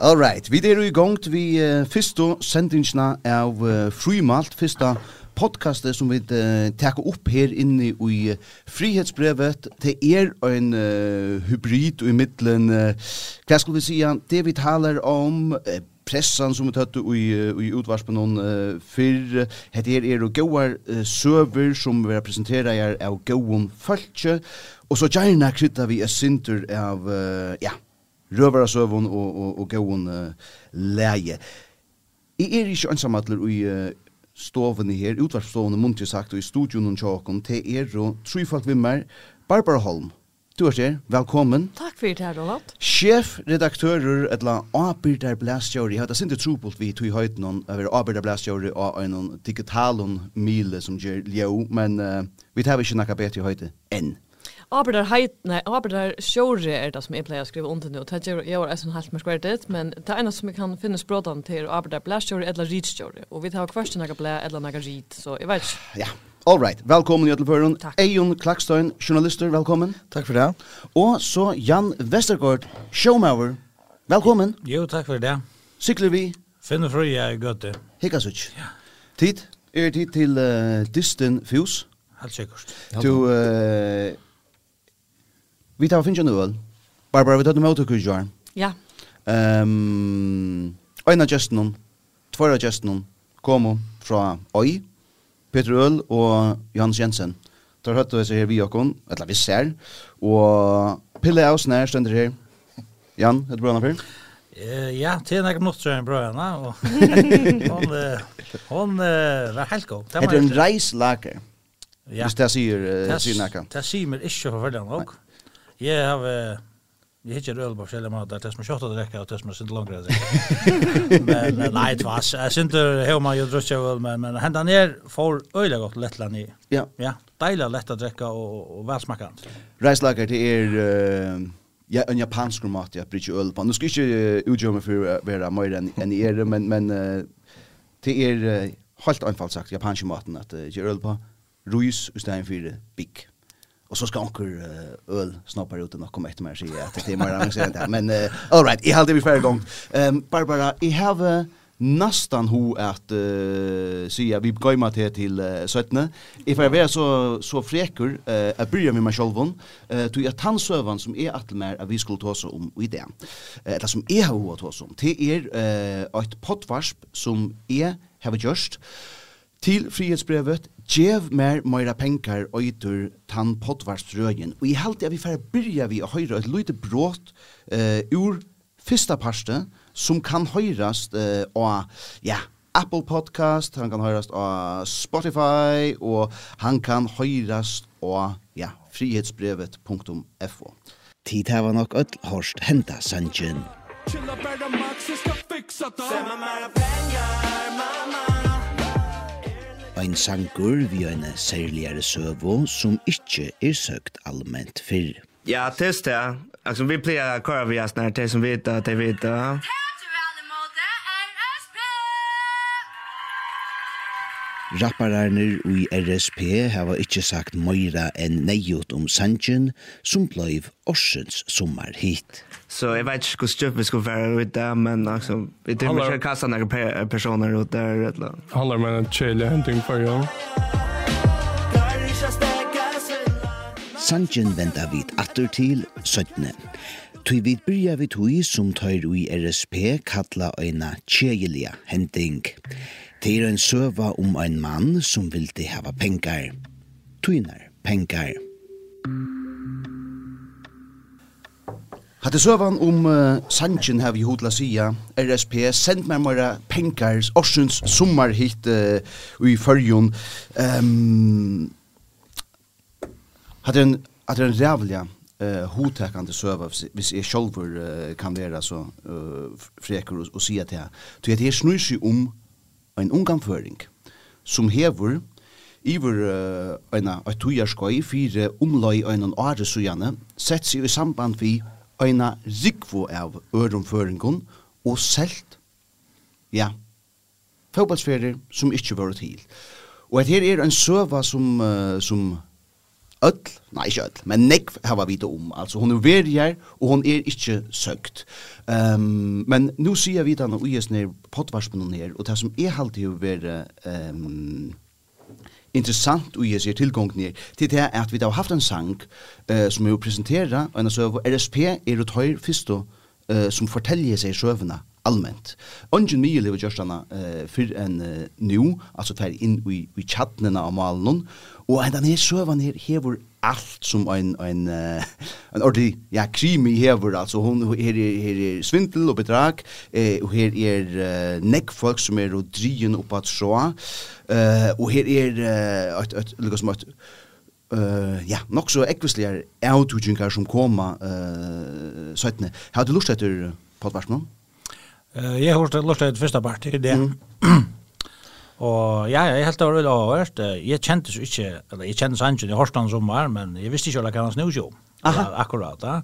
All right, vi er i gang vi uh, første sendingsna av uh, Frumalt, første podcastet som vi uh, teker opp her inne i uh, frihetsbrevet. Det er en uh, hybrid i midtelen, uh, hva skal vi si, det vi taler om uh, pressan som vi tatt i, i utvarspen noen uh, fyrr. Hette her er og gauar uh, søver som vi representerer er av gauon falskje. Og så gjerne krytta vi er sinter av, uh, ja, røvara søvun og, og, og gauan uh, leie. I er ikke ansamadler i uh, stovene her, utvarspen stovene muntje sagt, og i studion og tjåkon, til er og trufalt vimmer, Barbara Holm, Du er her, velkommen. Takk for det her, Roland. Sjef, redaktører, etla Abirder Blasjøri, hatt det sinte trobult vi tog i høyten om å være Abirder Blasjøri og en digitalon mile som gjør ljø, men uh, vi tar ikke nakka bedre i høyte enn. Abirder heit, nei, Abirder Sjøri er det som jeg pleier å skrive under nå, det gjør jeg som halvt mer skverdet, men det ene som jeg kan finne språdan til er Abirder Blasjøri eller Ritjøri, og vi tar kvart nakka blæ eller nakka rit, så jeg vet ikke. Ja, All right, velkommen i Øtleføren. Eion Klakstein, journalister, velkommen. Takk for det. Og så Jan Vestergaard, showmauer. Velkommen. Jo, takk for det. Sykler vi? Finne fri, jeg er godt det. Hikkasuts. Ja. Tid? Er tid til uh, Distin Fjus? Helt sikkert. Du, uh, vi tar finnes jo noe. Barbara, vi tar noe møte kujjar. Ja. Um, Øyna gesten hon, tvøra gesten hon, komo fra Øy. Peter Øl og Jans Jensen. Da har hørt her vi og kon, eller vi ser, og Pille Aus nær stender her. Jan, er det bra nafyr? Uh, ja, til en ekkert minutter er bra henne, og hon, uh, hon uh, var helt god. Det er en reislager, ja. hvis det sier, uh, sier nekka. Det sier meg ikke forfølgelig nok. Jeg har... Uh, Vi hittar öl på skilja mat, det är som tjockt att räcka och det som är synd långt Men nej, det var jag synd hur man ju dröjt öl, men, men hända ner för öjla gott lättland i. Ja. Ja, dejliga lätt att dricka och, och Rice Reislager, det är... Uh, ja, en japansk mat, jag bryr öl på. Nu ska jag inte utgöra mig för att vara mer än er, men, men uh, det är uh, helt enkelt sagt japansk maten att uh, göra öl på. Ruis istället för big. Och så ska onkel uh, öl snappar ut och komma efter mig så att det är mer avancerat där. Men uh, all right, i hade vi förra gång. Ehm um, Barbara, i have uh, nästan hu att uh, säga vi går med till till uh, 17. If jag var så så fräcker uh, att börja med mig själv hon uh, till att han som är att mer att vi skulle ta oss om i det. Uh, eller som är ho att ta oss om. Det är uh, ett potvarsp som är have just. Til frihetsbrevet, Gjev mer meira penkar øytur tann potvarsrøyen. Og i halte jeg vi færre byrja vi å høyre et lite brått uh, ur fyrsta parste som kan høyrast uh, av, ja, Apple Podcast, han kan høyrast av Spotify, og han kan høyrast av, ja, frihetsbrevet.fo. Tid hava nok öll hårst henta sannsyn. Chilla bæra maxis, skal fixa det. Semma mæra pengar, mamma ein sangur vi ein særligare søvo som ikkje er søkt allment fyrr. Ja, test det. Altså, vi pleier å køre via oss når som vet at de vet det. Rappararner i RSP hava ikkje sagt møyra enn neiot om sangen som blei orsens sommer hit. Så jag vet inte hur stjup vi skulle vara ut där, men alltså, vi tror vi ska kasta några pe personer ut där. Eller. Handlar om en tjejlig händning för jag. Sanjen väntar vid attor till Sötne. Tui vid byrja vid hui som tøyr ui RSP kalla eina tjejelia hending. Det er en søva om ein mann som vildi hava pengar. Tuinar pengar. Pengar. Hatte søvan om uh, Sanchen har vi hodla sia, RSP, send meg mora penkars, årsens sommerhitt uh, i fyrjon. Um, hatte en, hatte en rævliga uh, hodtekande søva, hvis jeg sjolver uh, kan være så uh, freker og, og sia til her. Så jeg snur seg om en unganføring som hever Iver uh, eina, et tujarskoi, fire omlai og einan are sujane, sett seg i samband vi eina rikvo av ørumføringun og selt, ja, fotballsferer som ikkje var til. Og at her er en søva som, uh, som öll, nei ikkje öll, men nekv hava vita om. Altså hon er verjar og hon er ikkje søkt. Um, men nu sier vi denne ujes nir potvarspen her, og det som er alltid jo være um, interessant i sig tilgång är til det at vi har haft en sang eh, som är presenterat og en så RSP er det höjer först uh, eh, som forteller seg sjövna allmänt. Ungen mye lever just uh, eh, for en uh, nu, altså fer inn i, i tjattnena av malen, Og den her søvan her hever allt som en, en, uh, en ordentlig ja krimi hever. altså hon her her er svindel og bedrag eh og her er uh, neck folk som er og drien upp at sjå eh og her er uh, et, et, et, som et Uh, ja, nok så ekvisligar autogjingar som koma uh, søytne. Har du lust etter podvarsmål? Uh, jeg har lust etter første part i det. Mm. Og ja, jeg helt over veldig avhørt. Jeg kjente så ikke, eller jeg kjente Sanchen i Horsland var, men jeg visste ikke hva han snus jo. Aha. Akkurat, ja.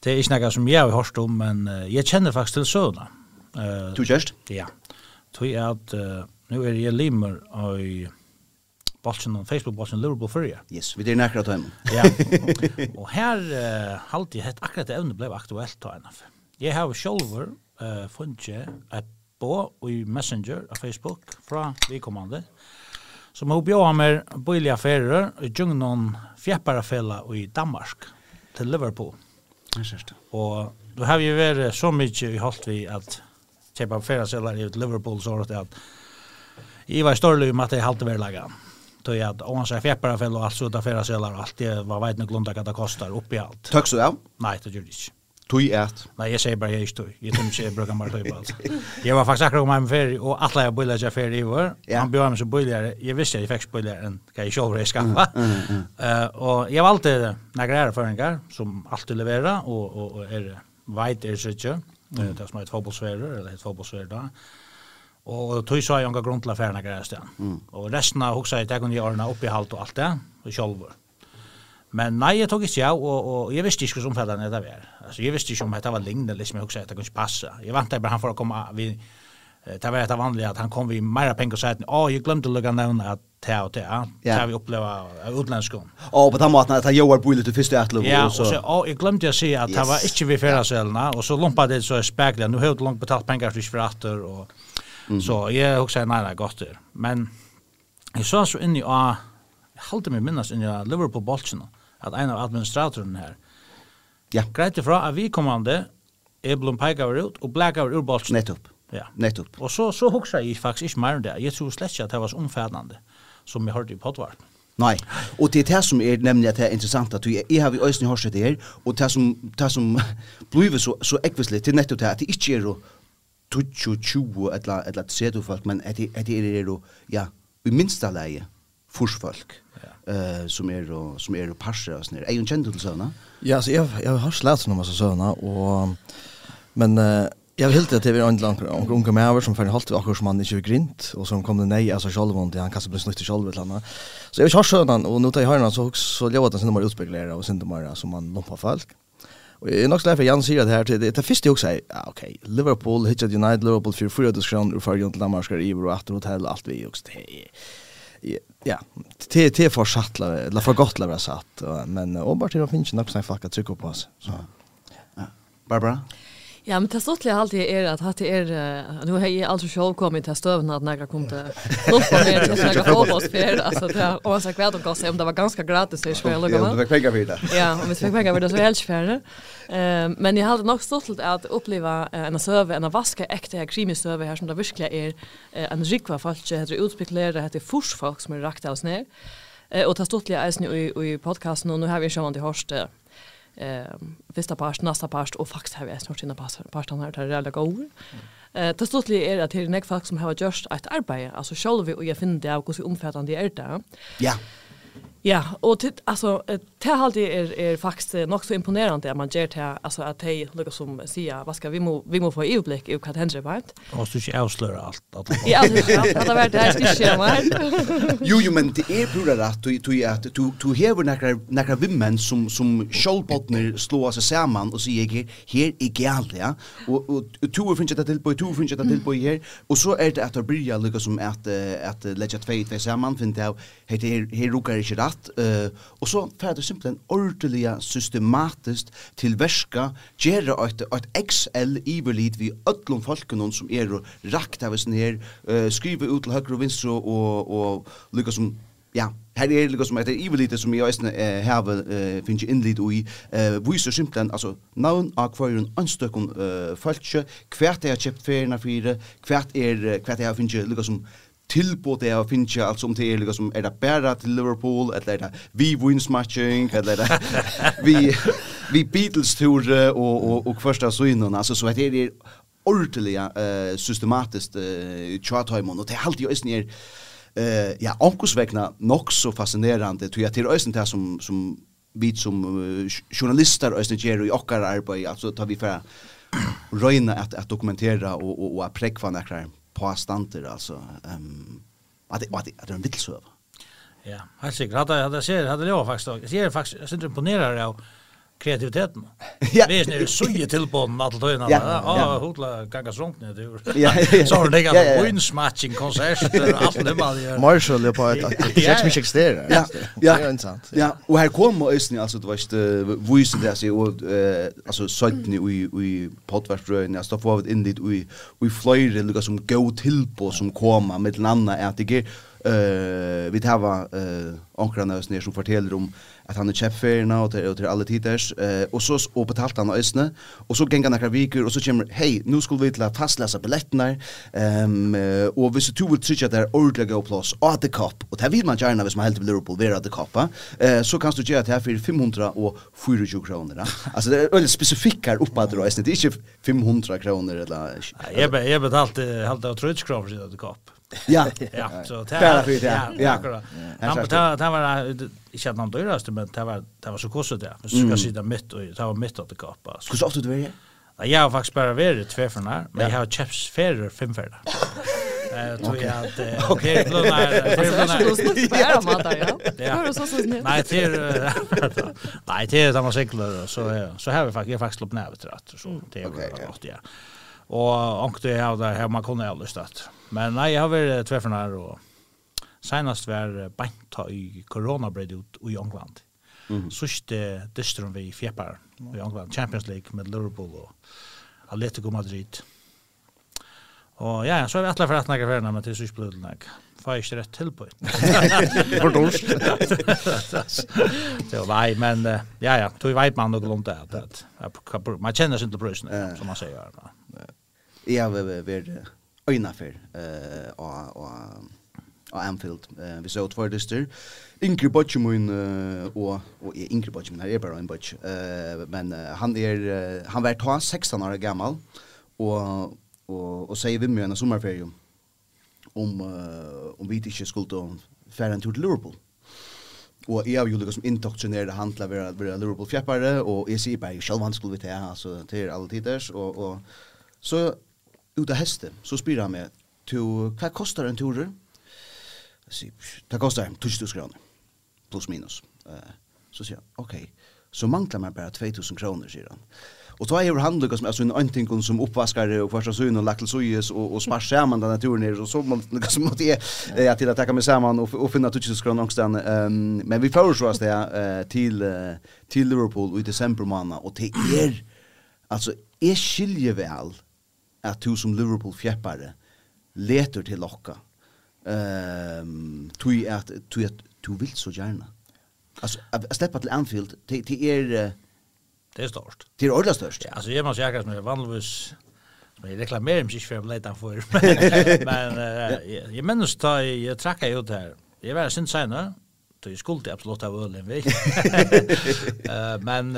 Det er ikke noe som jeg har hørt om, men jeg kjenner faktisk til søvnene. Uh, du kjørst? Ja. Tog jeg at, uh, nå er jeg limer av Bolsen og Facebook-bolsen Liverpool Fyrja. Yes, vi er nærkere til ja, og her uh, halte jeg helt akkurat det evne ble aktuelt til NF. Jeg har selv uh, funnet et på i Messenger av Facebook fra vikommande. Som har bjør med bøylige affærer i djungnon fjepparafella i Danmark til Liverpool. Og då har vi vært så mye i holdt vi at kjøpe affærer i Liverpool så att at jeg var større om at jeg halte verlaget. Tog at om han sier fjepparafella og alt så affærer og alt det var veit nok lunda hva det kostar oppi alt. Takk så ja? Nei, det gjør det ikke. Tui ert. Nei, jeg sier bare jeg ikke tui. Jeg tror ikke jeg bruker bare tui på alt. Jeg var faktisk akkurat om hjemme ferie, og alle jeg bøyler seg ferie i år. Ja. Han bjør meg som bøyler, jeg visste jeg fikk bøyler enn hva jeg selv har skaffa. Mm, mm, mm. Uh, og jeg var valgte nægre erfaringar som alltid leverer, og, og, og er veit er så ikke. Mm. Det er som er et fotbollsferer, eller et fotbollsferer da. Og tui sa jeg unga grunn til affæren nægre er sted. Mm. Og resten av hoksa jeg tekken i årene oppi halt og alt det, og sjolver. Men nei, jeg tok ikke av, og, og jeg visste ikke hvordan omfattende det var. Altså, jeg visste ikke om dette var lignende, liksom jeg husker at det kunne ikke passe. Jeg vant bare han for å komme av, det var dette vanlige, at han kom vi mer penger og sa at, å, jeg glemte å lukke nevne at det og det, det har vi opplevd av utlendskom. Å, på den måten at han gjør boi litt først i etlov. Ja, og så, å, jeg glemte å si at det var ikke vi fyrrasølene, og så lumpet det så spekler, nå har jeg langt betalt penger for ikke for atter, og så jeg husker, nei, nei, godt det. Men jeg så så inn i, jeg halte meg minnes inn i Liverpool-bolsene, at en av administratoren her, ja. greit ifra at vi kommande er blom peikavur ut og blekavur ur bolsen. Nettopp. Ja. Nettopp. Og så, så hoksa jeg faktisk ikke mer enn det. Jeg tror slett ikke at det var så omfædnande som jeg hørte i potvart. Nei, og det er det som er nemlig at det er interessant at jeg, jeg har vi øyne hørt det her, og det som, det som blir så, så ekvislig til nettopp det at det ikke er 20-20 eller, eller 30 folk, men at det, at det er, ja, i minsta leie, forsfolk. Ja eh som är då som är då passar oss ner. Är ju känd till såna. Ja, så jag jag har släppt några massa såna och men eh Jag vill inte att det är en lång och unga med som för halt och som man inte grint och som kommer nej alltså själva det han kastar blir snytt själva eller annat. Så jag har såna och nu tar jag hörna så så jag vet att sen de utspeglar och sen de som man lompar folk. Och jag är nog släpper för Jan säger det här till det första jag också säger ja okej Liverpool hitchat United Liverpool för fyra diskussioner för Jon Lamarskar i och åter hotell allt vi också det ja, det det för schattla eller för gott lära satt men och bara till att finna något som fucka trycka på oss. Så. Ja. Barbara? Ja, men det stått jag alltid är att det är nu har jag alltså kommet til till at att jeg kom till luften ner och snacka fotboll för alltså det och så kvärt och kosta om det var ganska gratis så jag lugg va. Ja, det fikk penger for det. Ja, om vi fikk penger for det så helt färre. Ehm men jeg hadde nog stått att uppleva en søve, en vaske äkta här krimisøve her, här som det verkligen är en rikva folk, heter utspeklera heter forsfolk som är rakt alls ner. Eh och det stått jag i i podcasten och nu har vi sjön till Horste eh första part nästa part och faktiskt har jag snart inne pass partan här där det gå. Eh det står det är att det är näck folk som har gjort ett arbete alltså själva och jag finner det också omfattande är det. Ja. Ja, och det alltså det har alltid är är faktiskt nog så imponerande att man ger det alltså att hej lucka som säga vad ska vi må vi må få i överblick i vad händer vart. Och så inte avslöja allt att Ja, alltså har det det här ska ske Jo, jo men det är pura rätt du du att du du har några några vimmen som som skallbottnar slår sig samman och säger här är galt ja. Och och två finns det till på två finns det till på här och så är det att börja lucka som att att lägga två två samman finns det här här rokar inte rätt rätt eh och så för det simpelthen ordelig systematiskt till verska, gera ett ett XL evilit vi öllum folken som är och rakt av oss ned, eh skriva ut till höger och vänster och och lyckas som, ja, Här är det som heter Ivelite som jag ösna eh, har eh, finns ju inlit och i eh, visar simpelthen alltså navn av en anstökon eh, folkje, kvärt er jag köpt färgerna fyra, kvärt är kvärt jag finns ju lika som tilbud det jag finns ju alltså om det är liksom är det bare til Liverpool eller er det vi wins matching eller er det vi vi Beatles tour och och och första så innan alltså så att det är ordentliga eh systematiskt eh, charthymon och det är alltid just ner eh ja onkusvägna nog så fascinerande tror jag till ösen där som som vi som uh, journalister ösen ger i och arbete alltså tar vi för röjna att, att dokumentera och, och, och att präkva näkrar påstander alltså ehm att det att det är en vitsöva. Ja, helt sikkert. Hadde jeg ser hade jag faktisk, jeg ser faktisk, jeg synes syns imponerer av kreativiteten. Ja. Vi er sånn suje tilbåden alle tøyene. Ja, Ja, ja. ja. hodla ganga strongt ned. Ja, ja, ja. Så har det Ja, ja, ja. ikke wins matching konsert, alt det man gjør. Marshall är på ett at det Ja, är som inte existerar. Ja, Det ja. är intressant. Ja, og her kom og Østni, altså, du veist, uh, vise det seg, og, uh, altså, søttni i, i potverstrøyne, altså, da får vi inn dit, og i, og i fløyre, lukka som gå tilpå som koma, med den andre, er at det er, Uh, vi tar uh, ankrarna ösner som fortäller om att han är käppfärgerna og til och till alla tiders. Uh, och så og betalt han ösne. Och så gengar några viker och så kommer, hej, nu skulle vi till att fastläsa biljetterna. Um, uh, og hvis du vill trycka där ordentliga go plus och the cup. Och det vill man gärna hvis man helt vill Liverpool vara the cup. eh så kan du göra det här för 500 och 420 kronor. alltså det är väldigt specifika uppad då. Det är inte 500 kroner eller... Jag, jag betalt halta och 30 kronor för the cup. Ja. ja, så det är ja. Ja, akkurat. Han på det var inte att någon dyrast men det var det var så kostigt det. Så ska sitta mitt och det var mitt att kapa. Skulle så ofta du är? Ja, jag har faktiskt bara varit två för när, men jag har chips färre fem för där. Eh tror jag att det är blå när det är blå när. Ja, ja. Det var så så snitt. Nej, det är Nej, det är samma cyklar så så har vi faktiskt jag faktiskt lopp nära så det är gott ja. Og ankte jeg av det her, man kunne aldri støtt. Men nei, jeg har vært tvefren her, og senast var beinta i koronabreid ut i England. Mm. Sørste dystrum vi i i England, Champions League med Liverpool og Atletico Madrid. Og ja, så har vi atler for at nægge ferna, men til sørst blod nægge. Får jeg ikke rett til på det. For dorsk. Så nei, men ja, ja, tog veit man og glomte at man kjenner sin til brøsene, som man sier. Ja. Jeg har vært øyne for og, og, og Anfield, uh, vi så utfor dyster. Inger Bocci min, og, og jeg, Inger Bocci min her er bare en Bocci, men uh, han er, uh, han var ta 16 år gammal, og, og, og sier vi med en sommerferie om, uh, om vi ikke skulle fære en tur til Liverpool. Og jeg har jo liksom indoktrinert han til å være, være Liverpool-fjeppare, og jeg sier bare, selv han skulle vi til, altså, til alle tiders, og, og så ut av hästen så spyr han meg, to vad kostar en turer? Så det kostar en tusen kronor plus minus. Eh uh, så säger han, okej. Så manglar man bara 2000 kroner, sier han. Och då är han lyckas med alltså en anting som uppvaskare och första syn och lagt til sojes och och spars saman den turen ner och så man lyckas som att det är till att ta med samman och och finna tusen kronor någonstans. ehm men vi får det uh, til, till till Liverpool i december månad och det er, alltså är skilje väl at du som Liverpool fjeppare leter til lokka. Ehm tui at tui at du vil så gärna. Alltså att släppa till Anfield till till er det er störst. Det är ordla störst. Ja, alltså jag måste som att vanligvis Men jeg reklamerer mig ikke för att leta for. Men jag minns att jag trackade ut här. Jeg var sin senere, Så jeg skulle absolutt ha völen. Men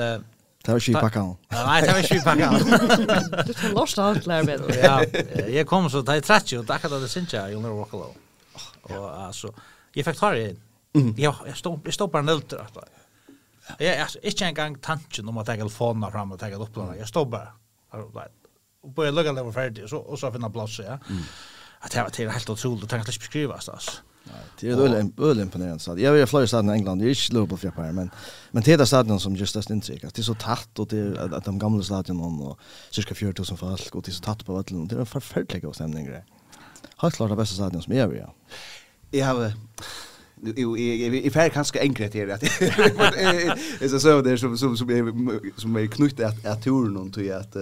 Det var skipakkan. Nei, det var skipakkan. Du tar lost av alt med. Ja, jeg kom så, da jeg trett jo, da akkurat det synes jeg, You'll Never Walk Alone. Og altså, jeg fikk tar det inn. Jeg stod jeg stod bare nøyter, at Jeg er ikke engang tanken om at jeg kan få den fram og ta det opp. Jeg stod bare, og bare lukket det var ferdig, og så og så finne plass, ja. At det var helt utrolig, det kan ikke beskrives, altså. Det är väl öl imponerande så. Jag vill flyga staden i England. Det är inte Liverpool för par men men det är staden som just det intryck. Det är så tätt och det är att de gamla stadionen och cirka 4000 folk och det är så tätt på vallen. Det är en förfärlig god stämning grej. Har klart det bästa stadion som jag vill. Jag har Jo, i färg kanske enkelt är det att det så så där som som som är som är knutet att att turen och till att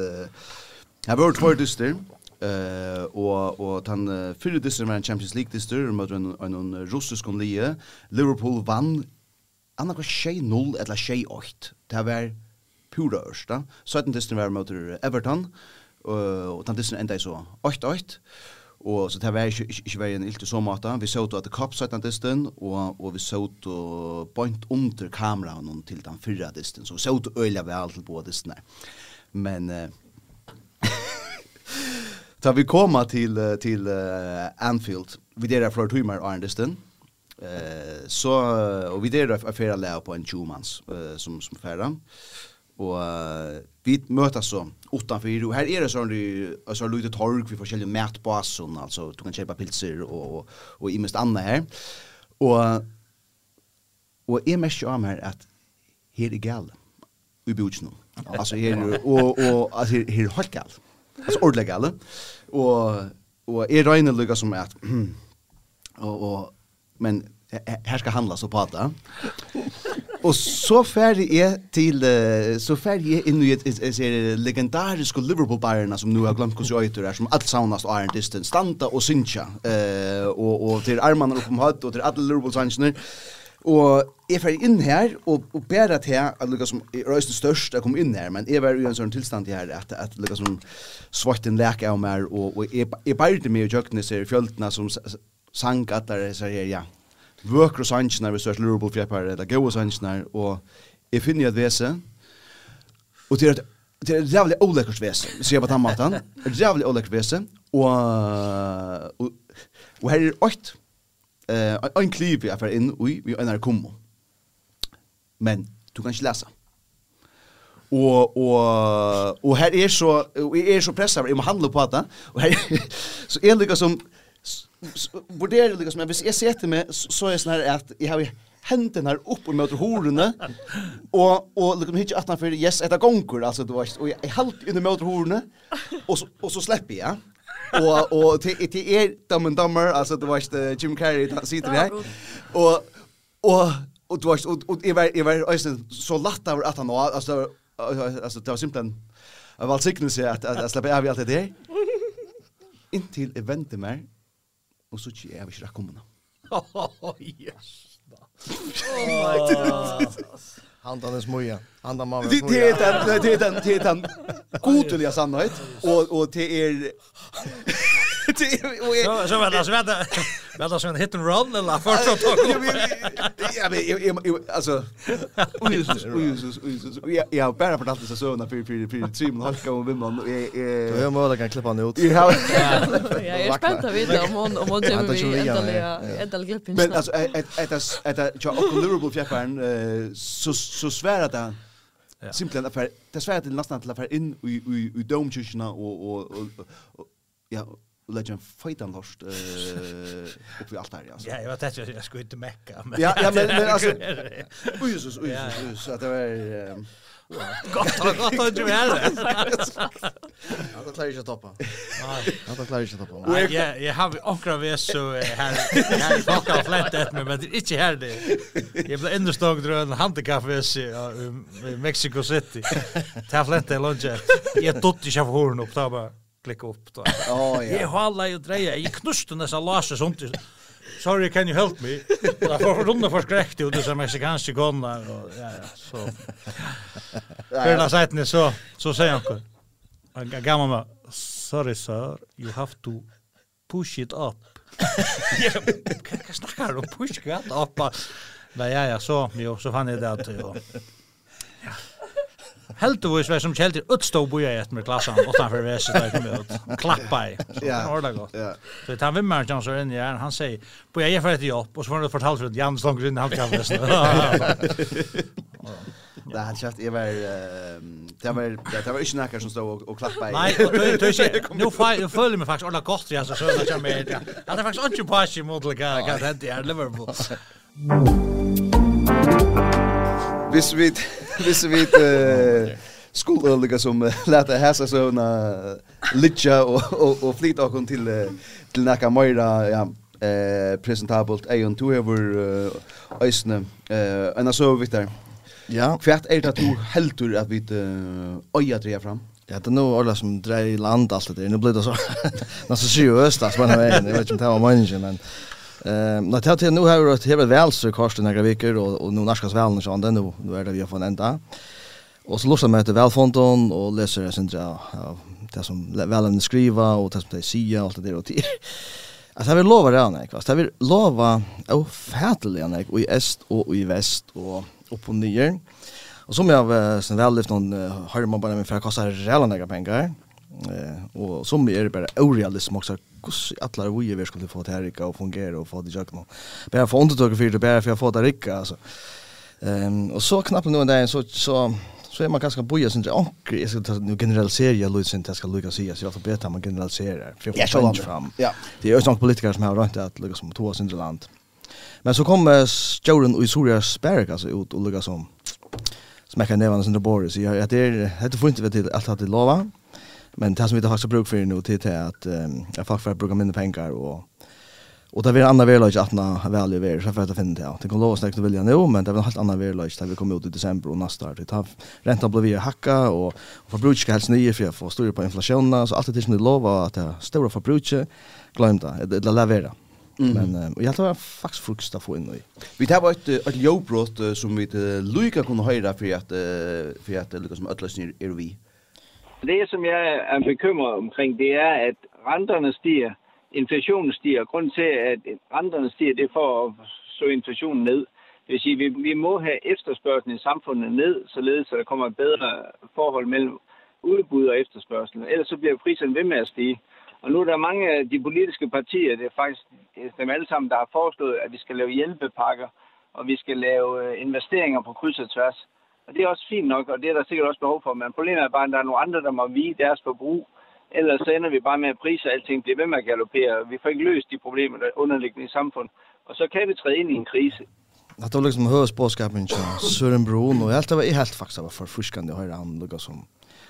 jag vart för dyster. Eh och och han fyllde det som Champions League this större mot en en russisk konlie Liverpool vann anna var 6-0 eller 6-8. Det var pura ørsta. 17 dysten var mot Everton og den dysten enda i så 8-8. Og så det var ikke, ikke, ikke veien ilt i så måte. Vi så at det kapp den dysten, og, og vi så at point under kameraen til den fyrre dysten. Så vi så at øyla vi alt på dystene. Men... Uh, Så vi kommer til, til uh, Anfield. Vi där för timmar Arndeston. Eh uh, så och vi där för affärer lära på en tjumans uh, som som færre. Och uh, vi mötas så utanför och här är det sån det alltså lite torg vi får sälja mat på alltså du kan köpa pilser och och, och i mest annat här. Och och är mest jag mer att här är gal. Vi bjuds nu. Alltså här och och alltså här är helt gal. Alltså ordentligt alla. Och och är rena lucka som att och och men här ska handlas och prata. Och så färdig är till så färdig är in i ett ser legendariska Liverpool Bayern som nu har glömt hur jag heter som allt saunast Iron Distance standa och syncha eh och och till armarna upp om hatt och till alla Liverpool sansner Og jeg fer inn her, og, og bæra til at lukka som er øysen størst jeg kom inn her, men jeg var i en sånn tilstand her at, at lukka som svart en lek av meg, og, og jeg, jeg bærte meg i kjøkkenet ser fjøltene som sang at der ser her, ja, vøkro sannsjene vi størst lurebo fjeppar, eller gode sannsjene, og jeg finner et vese, og til at Det er rævlig olekkert vese, sier jeg på den maten. Rævlig olekkert vese, og, og, og her er 8 eh en kliv jag för in oj vi en kommer. Men du kan inte läsa. Og, og, og her er så, og jeg er så presset, vi må handla på det, og her, så jeg det som, vurderer det som, hvis jeg setter meg, så er det sånn her at jeg har hendene her opp og møter horene, og, og liksom som hitje han for, yes, etter gonger, altså, du vet, og jeg, jeg halte under møter horene, og så, og så slipper jeg, og og til til er dum dummer altså du var inte Jim Carrey där sitter her og og og du var og jeg var jeg var så latt av at han altså altså det var simpelt Jag var säker på at att släppa av alt det der inntil till eventet mer og så tjej jag vill komma. Oh yes. Oh. Andan är smuja. Andan man Det det är den det är den det är den godliga sannhet och och det är Så så vänta. alltså vänta. Väl alltså en hit and run eller för första tag. Ja men alltså Jesus Jesus Jesus. Ja bara för att det så när för för för tre men halka och vimman och jag är Jag måste kan klippa ut. Ja. Jag är spänd att veta om hon om hon det vi ändliga ändå gruppen. Men alltså ett ett ett jag och Liverpool fjärran så så svärar det Ja. Simpelt affär. Det svär till nästan till affär in i i i domkyrkorna och och ja lägga en fightan lost eh upp i allt här alltså. Ja, jag vet att jag ska inte mecka men Ja, ja men men alltså oj Jesus, oj Jesus så att det var Gott, gott att du är här. Jag klarar inte att toppa. Nej, jag klarar inte att toppa. Nej, jag jag har vi ankra vi så här här baka flätet men men inte här det. Jag blev ändå stag dra en handkaffe i Mexico City. Ta flätet lunch. Jag tog inte av horn upp där bara klicka upp då. Ja, ja. Jag håller ju dreja. Jag knuste nästan Lars sånt. Sorry, can you help me? Jag får runda för skräckt ut dessa mexikanska gonnar och ja, ja, så. Förna sajten så, så säger han. Han gamla mig. Sorry sir, you have to push it up. Jag snackar om push it up. Nej, ja, ja, så, jo, så fann jag det att, jo. Ja helt du vis som kjeldir utstå boja i med klassan utanfor veset der kom ut. Klappa i. Så det var det godt. Så det han vimmeren som så inn i her, han sier, boja jeg får etter jobb, og så får han fortalt for at Jan Stonger inn i halvkaffesten. Det hade jag jag var det var det var inte näkar som stod och klappa i. Nej, du är inte. Nu fall följer mig faktiskt alla gott jag så så att jag med. Det faktiskt inte på sig mot lika kan det är Liverpool. Hvis vi hvis vi skulle lukka som lata häsa såna litcha och och och flyta och till till naka Moira ja eh presentabelt Eion to over Eisne eh en så vitar. Ja. Kvärt är det att du heldur att vi eh oja dreja fram. Ja, det er noe alla som dreier land alt det der. Nå blir det så, nå så sjuøst, altså, vei. jeg vet ikke om det var mange, men Ehm när det nu har det har väl så kostar några veckor och och nu näskas väl när sånt nu nu är det vi har fått ända. Och så låtsas man att välfonton och läser det sen ja det som väl en skriva och det som det säger allt det där och det. Alltså vi lovar det Anna, Jag vi lova ofattelig Anna och i öst och i väst och upp och ner. Och som jag sen väl lyft någon har man bara med för att kosta reella några pengar. Eh och som är det bara orealism också. hur alla vi vi skulle få det här rika och fungera och få det jag nu. Bara för undertag för det bara för att få det rika alltså. Ehm och så knappt nu där så så så är man ganska boja sen och jag ska nu generalisera jag låts inte ska lucka säga så jag får bättre man generaliserar för jag får fram. Ja. Det är ju sånt politiker som har rätt att lucka som två sin land. Men så kommer Jordan och Soria Spark alltså ut och lucka som smäcka nävarna sin Boris. Jag det det får inte vet allt att det lova. Men det som vi har faktiskt bruk för nu till det att um, jag faktiskt får bruka mindre pengar och och det blir en annan verlag att när väl ju är så för att finna det. Det kan låsa snägt vilja nu men det blir en helt annan verlag där vi kommer ut i december och nästa år. Det har räntan blir vi hacka och, och förbruket ska helst nya för jag får stora på inflationen så allt det som det lovar att det stora förbruket glömda det lavera. Mm. Men um, jag tror faktiskt frukost att få in i. Vi tar bara ett ett jobbbrott som vi Luca kunde höra för att för att lyckas som öllösningar är vi. Det, som jeg er bekymret omkring, det er, at renterne stiger, inflationen stiger. Grunden til, at renterne stiger, det er for at så inflationen ned. Det vil sige, vi, vi må have efterspørgselen i samfundet ned, således at der kommer et bedre forhold mellem udbud og efterspørgsel. Ellers så bliver priserne ved med at stige. Og nu er der mange af de politiske partier, det er faktisk dem alle sammen, der har foreslået, at vi skal lave hjælpepakker, og vi skal lave investeringer på kryds og tværs. Og det er også fint nok, og det er der sikkert også behov for. Men problemet er bare, at der er nogle andre, der må vige deres forbrug. Ellers så ender vi bare med at priser alting bliver ved med at galopere. Vi får ikke løst de problemer, der er underliggende i samfundet. Og så kan vi træde ind i en krise. Att då liksom hörs påskapen Sören Bron och allt det var i helt faktiskt var för fuskande höra han lukar som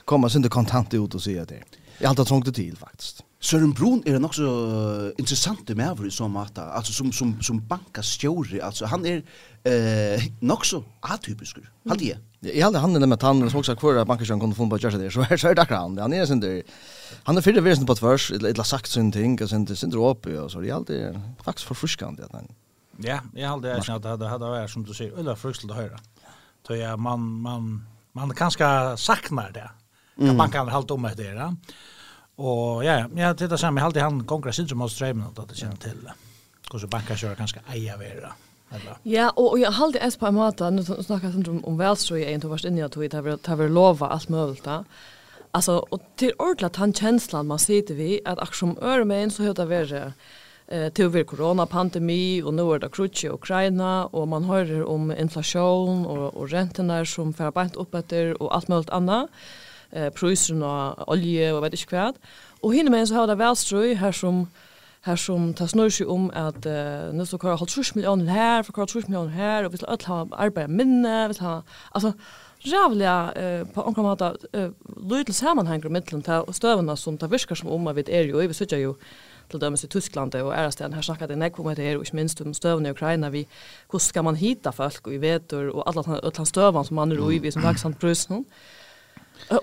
komma sin kontant ut och säga det. Jag har trångt till faktiskt. Sören Brun är er också så intressant med över som att alltså som som som bankas stjore alltså han är eh nog så atypisk. Halt det. Jag hade han med han så också kvar att banken kunde få på just det. Så här så är det akkurat. Han är sen där. Han är fyra vesen på tvärs. eller sagt sån ting och sen det sen upp och så det är alltid faktiskt förfriskande att han. Ja, jag hade jag kände hade det hade varit som du säger eller fruktligt att höra. Så ja, man man man kanske saknar det. Mm. Man kan hålla om det där. Och ja, jag tittar sen med alltid han konkurrensen som måste strömma att det känner till. Och så bankar kör kanske eja vara. Ja, och jag har alltid på en måte, nu snackar jeg om, om välströj, jag har inte varit inne i att det har varit lova allt möjligt. Ja. Alltså, och till ordentligt han kjenslan man sitter vid, att med örmen så høyta det eh till vid coronapandemi och nu är det krutsch i Ukraina och man hör om inflation och och räntorna som får bant upp efter och allt möjligt annat eh priserna olja och vet inte vad och hinner men så har det välströj här som här som tar snurr sig om att uh, nu så kan jag ha 30 miljoner här, för kan jag 30 miljoner här, och vi ska alla ha arbeta minne, vi ska ha, alltså, rævliga eh, på anka måta eh, lydel sammanhangar mittlun ta og støvuna som tar virkar som om at vi er jo, vi sitter jo til dømes i Tyskland og Ärasten her snakka det nekvom det er og ikke minst om støvun i Ukraina. Vi hvordan skal man hitta folk? Og i vetur og alla, alla støvan som man er i vi som vaksant brusnum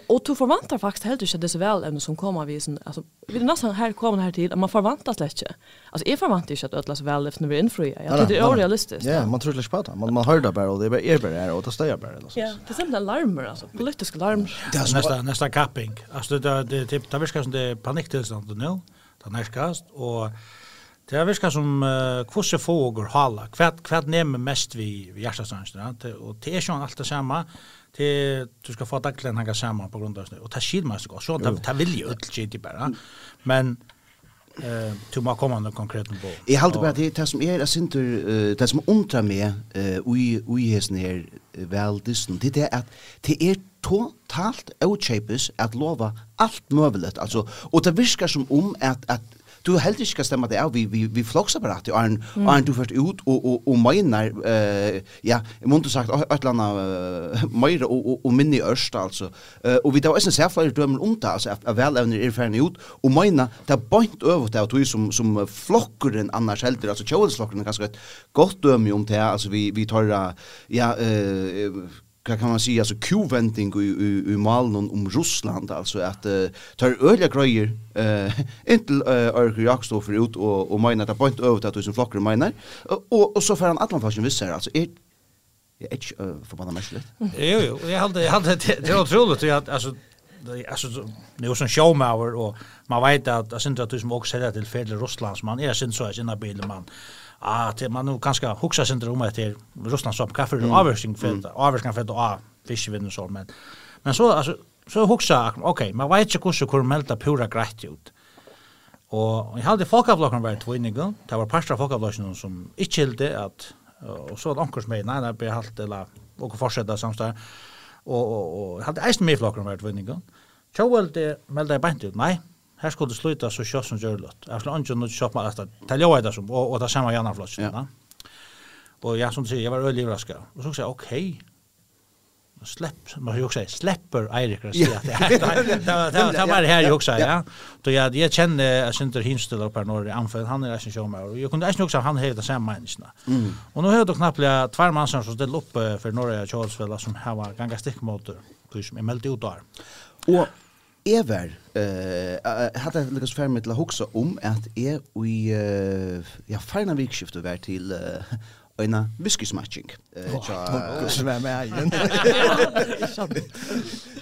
Och du förväntar faktiskt helt inte det så väl ämnen som kommer vi sån alltså vi det nästan här kommer här till att man förväntas inte. Alltså är förväntar inte att ödlas väl efter när vi infria. Jag tycker det är orealistiskt. Ja, man tror det. Man man hör det bara och det är bara är bara och det stäjer bara alltså. Ja, det är sån alarmer, alltså. Politiska larm. Det er nästan nästan capping. Alltså det det typ där viskar som det är paniktillstånd nu. Det är nästkast och Det er virkar som uh, kvosse fågor hala, hva, hva nemer mest vi, vi hjertastranskene, og det er ikke alltid det samme, det du ska få dagligen hänga samman på grund av snö och ta skid måste gå så det vill ju öll shit bara men eh du må komma någon konkret på. I håller på att det är som är det synter det som undrar mig eh i i hästen her väl dysten det är att det är totalt outchapes att lova allt möjligt alltså och det viskar som om att att du helt ikke skal stemme det av, vi, vi, vi flokksapparatet, og Arne, mm. Arne, du først ut og, og, og mener, uh, ja, jeg måtte sagt, et eller annet uh, mer og, og, og minne i Ørsta, altså. Uh, og vi da også ser flere dømer om det, altså, at velevner er ferdig ut, og mener, det er bønt over det, og tog som, som flokkeren annars helder, altså kjøvelsflokkeren er ganske et godt døme om det, altså, vi, vi tar, ja, uh, vad kan man säga alltså kuvending i i, i malen om Ryssland alltså att uh, tar öliga grejer eh inte uh, Örke Jakstov för ut och och menar att point över att tusen flockar menar och och så för han Atlantfashion visst här alltså är Jag är inte mest mestligt. Jo, jo. Jag hade, jag hade, det var otroligt. att alltså, alltså det är sån showmauer och man vet att jag syns att du som också säljer till fel Ryssland man är syns så är sina bilar man att man nog kanske huxa sig inte om att det Ryssland som kaffe och avvärsning för avvärsning för att fiskvinnen så men men så alltså så huxa okej okay, man vet inte hur hur melta pura grätt ut. Och jag hade folkavlocken varit två inne Det var pastra folkavlocken som inte gillde att och så ankor som nej nej blir halt eller och fortsätta samstär. Och och och hade eisen med flocken varit två inne gång. Tjovel det melda bänt ut. Nej, här skulle det sluta så kör som gör låt. Jag skulle inte nu köpa att ta jag det som och, och ta samma gärna flott. Ja. Och jag som säger jag var ölig överraskad. Och så sa jag okej. Släpp, man ju också säger släpper Erik att säga det. Det var det här ju också ja. Då jag jag kände att hinstel upp här norr anfall han är sin showmer och jag kunde inte också han hade samma människa. Mm. Och nu hörde knappt jag två man som ställde upp för norra Charlesville som har var ganska stickmotor. Kus med meldi ut där. Och Jeg var, uh, hadde jeg lykkes ferdig til å huske om at jeg i, uh, ja, ferdig vikskiftet var til uh, en whiskysmatching. så er med egen.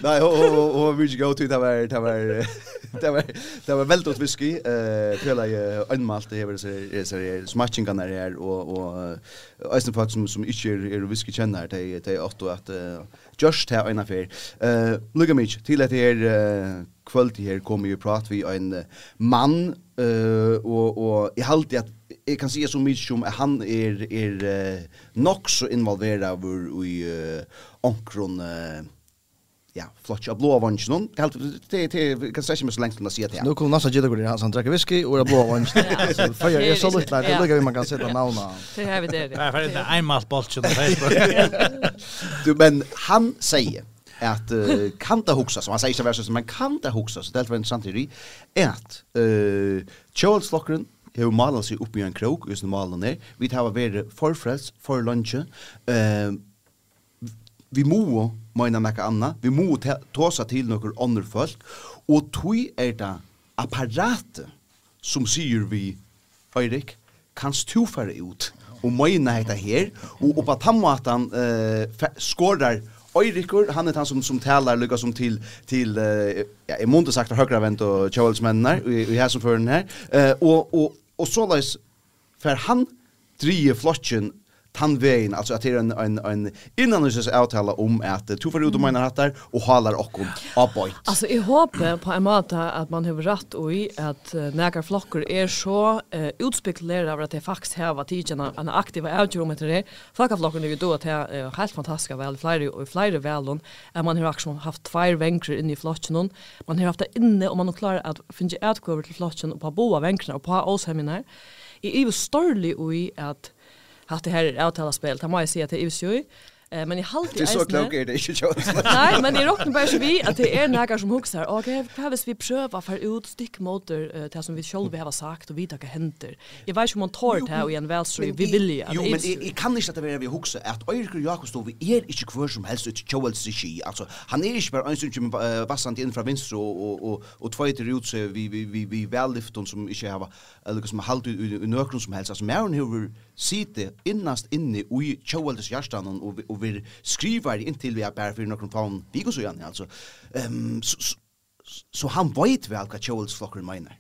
Nei, och vi gikk ut, det var, det var, det var, det var väldigt whisky. Pela jeg anmalt det her, så så smatching kan og, og, och og, og, som og, og, og, og, og, det og, og, just här en affär. Eh lugga mig till att det uh, kvöld här kommer ju prat vi en man eh uh, och och i halt att jag kan säga så mycket som han är är uh, nog så involverad i uh, onkron uh, ja, flotch av blå vanns någon. Helt det det kan säga mig så länge som att säga det. Nu kommer nästa gilla går han dricker whisky och blå vanns. Så för jag är så lite där det ligger man kan sätta namn. Det har vi det. Nej, för det är en mast bolt på Facebook. Du men han säger at uh, kan det huxa som han säger så versus men kan det huxa så det var intressant i att uh, Charles Lockren har malar sig upp i en krok just malen ner vi tar vara förfrälst för lunch ehm vi må meina nekka anna, vi må tåsa til nokkur andre folk, og tui er det apparatet som sier vi, Eirik, kanst du fara ut og meina hetta her, og oppa tammatan uh, skårar Eirikur, han er han som, som talar lykka som til, til uh, ja, i måndag sagt høyravent og kjøvelsmennar, i, i her som fører den her, uh, og, og, og såleis, for han drie flotjen tandvägen alltså att det är en en en innan det så uttala om att två för ut och mina hattar och halar och om aboit. Alltså i hopp på en måte att man har rätt och i att näka flockor är så eh, utspekulerade av att det faktiskt har varit tiden en aktiv outro. Flocka flockor är då att det är helt fantastiska väl flyr och flyr väl att man har också haft två vänkrar inne i flocken man har haft det inne och man har klarat att finna utgåvor till flocken och på båda vänkrarna och på oss hemma. I är ju och i att hatt det här är avtala spel. Det må jag säga att det är. Eh men i halt Det är så klok är det inte Jones. Nej, men i rocken bara vi att det är några som huxar. Okej, vad har vi pröva för ut stick motor det som vi själva har sagt och vita vad händer. Jag vet ju man tar det här i en väl så vi vill ju. Jo, men jag kan inte att det vi huxar att Erik Jakobs då vi är inte kvar som helst ut Joels regi. Alltså han är inte bara en som vassant in från vänster och och och två till ut så vi vi vi vi väl lyft som inte har eller som halt i nökron som helst. Alltså Maren hur sitte innast inne i tjåeldes hjertan og, og vi skriver inntil vi er bare for noen faun går så gjerne, altså. Um, så, så, han vet vel hva tjåeldes flokker mener.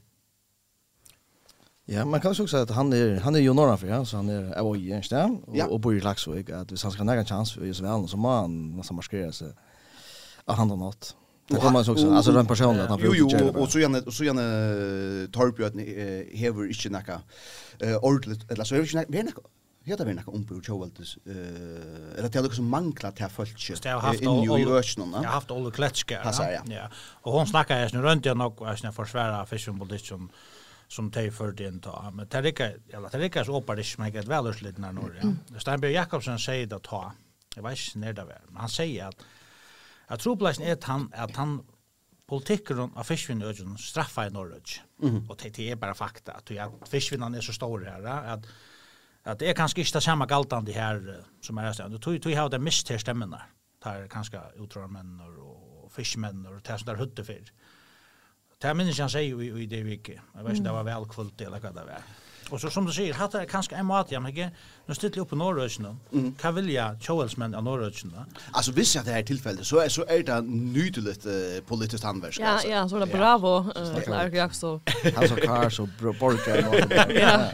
Ja, man kan också säga att han är han är ju norra för ja, så han är av i en stad och, ja. och bor i Laxvik att det han ska näga chans för just väl så man man ska marskera sig att han har något. Det kommer man också. Alltså den personen att han Jo jo och så gärna och så gärna Torbjörn hever inte näka eh ordligt eller så är det inte näka Hetta verna kom på Joeltis eh eller det liksom mangla till folket i i ösnarna. Jag har haft Olle Kletska. Ja. Ja. Och hon snackar ju nu runt jag nog och snä försvära fishing bullet som som tej för den ta. Men det er ikke, eller det er ikke så opar det smäcker väl ut lite når nå, Ja. Steinberg Jakobsen sier det ta. Jeg vet ikke när det var. Men han sier at, at tropleisen er han, at han politikkeren av fiskvinnøyden straffar i Norrød. Mm. Og det, er bare fakta, at, at fiskvinnene er så store her, at, at det er kanskje ikke det samme galtande her som er stedet. Du tog har det mist her stemmene, der kanskje utrørmenn og fiskmenn og det er som der høtte for. Det er minnes han sier i, i det vi ikke. Jeg vet ikke om det var velkvult eller hva det var. Och så som du sier, hade er kanske en mat jag mycket. Nu jeg upp på Norrøsene. Mm. vil jeg tjåelsmenn av Norrøsene? Alltså visst jag det här tillfället så är så är det nydligt uh, politiskt handverk. Ja, ja, så det bravo. Clark Jackson. Han så kar så borger. Ja.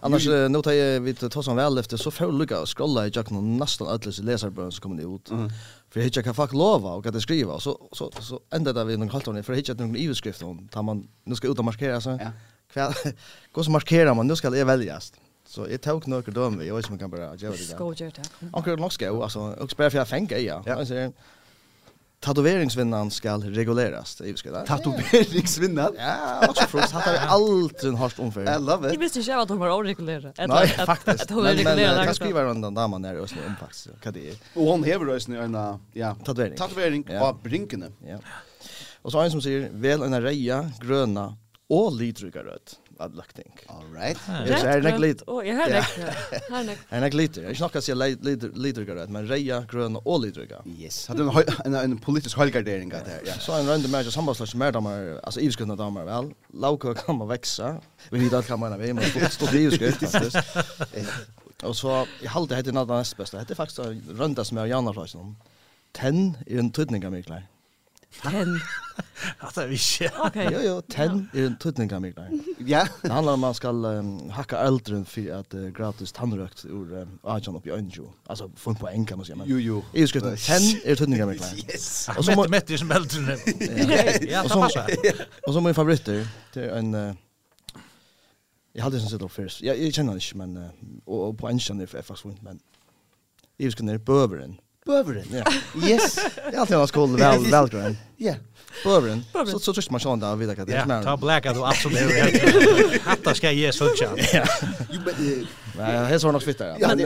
Annars mm. nu tar jag vid tar som väl efter så får lucka scrolla i jacken nästan alla så som kommer ut. Mm. För hittar kan fuck lova och att skriva så så så ända där vi någon halvt hon för hittar någon e-skrift hon tar man nu ska ut och markera så. Ja kvar går som markerar man nu ska det väljas. Så jag tog några dom vi och som kan bara göra det. Ska göra det. Och det måste alltså och spela för jag fänga ja. Alltså Tatoveringsvinnan ska reguleras. Det ska det. Tatoveringsvinnan? Ja, också frost. Hattar allt en harst omför. I love it. Det visste inte att de var oregulerade. Nej, faktiskt. Men, men jag kan skriva runt den damen där och är så omfax. Vad det är. Och hon hever då ju en ja, tatuering. Tatuering på brinkene Ja. Och så en som säger väl en reja gröna og lydryggar rødt av løkting. All right. Jeg er nek lyd. Å, jeg har nek. Jeg er nek lyd. Jeg er ikke nok å si lydryggar rødt, men reia, grønne og lydryggar. Yes. Hadde en en, politisk høygardering av det her. Så en rønde mer sambandslæs mer damer, altså ivskuttene damer, vel. Lauka kan man veksa. Vi vet alt kan man vi, men stått ivskutt, faktisk. Og så, jeg halte hette nada nest beste. Hette faktisk rønda som jeg har jannar Ten er en tydning av mye klær. Ten. Att det visst. Okej. Jo jo, ten är en tutning kan mig Ja. Det handlar om man ska um, hacka äldren för att uh, gratis tandrökt ur um, Ajan upp i Anjo. Alltså fun på enkan man säga men. Jo jo. Är skrivet ten är tutning kan mig Yes. Och så mätte som äldren. Ja, så passar. Och så min favorit det är en uh, Jag hade sen sett upp först. Jag, jag känner inte, men... Och, och på en känner för faktiskt inte, men... Jag ska ner på överen. Böveren, ja. Yes. Det är alltid vad skål väl väl Ja. Böveren. Så så tyst man sån där vidare kan det. Ja, ta black att absolut. Hatta ska ge så tjat. Ja. Jo men Nej, det är så nog fitta. Men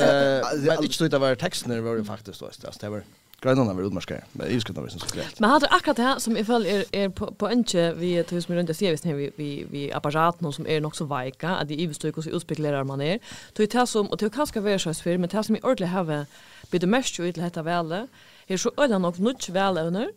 men inte så det var texten det var faktiskt då. Det var Grønland har vært men jeg skulle ikke skulle Men hadde akkurat det som i følge er, er på, på ønske vi til hos min rundt, jeg sier visst vi, vi, vi apparaten som er nok så veika, at de ivestøy hvordan utspekulerer man er. Det er det som, og det er kanskje være seg spyr, men det som i ordentlig har blitt mest jo i til dette vele, er så øyne nok nødt vele under,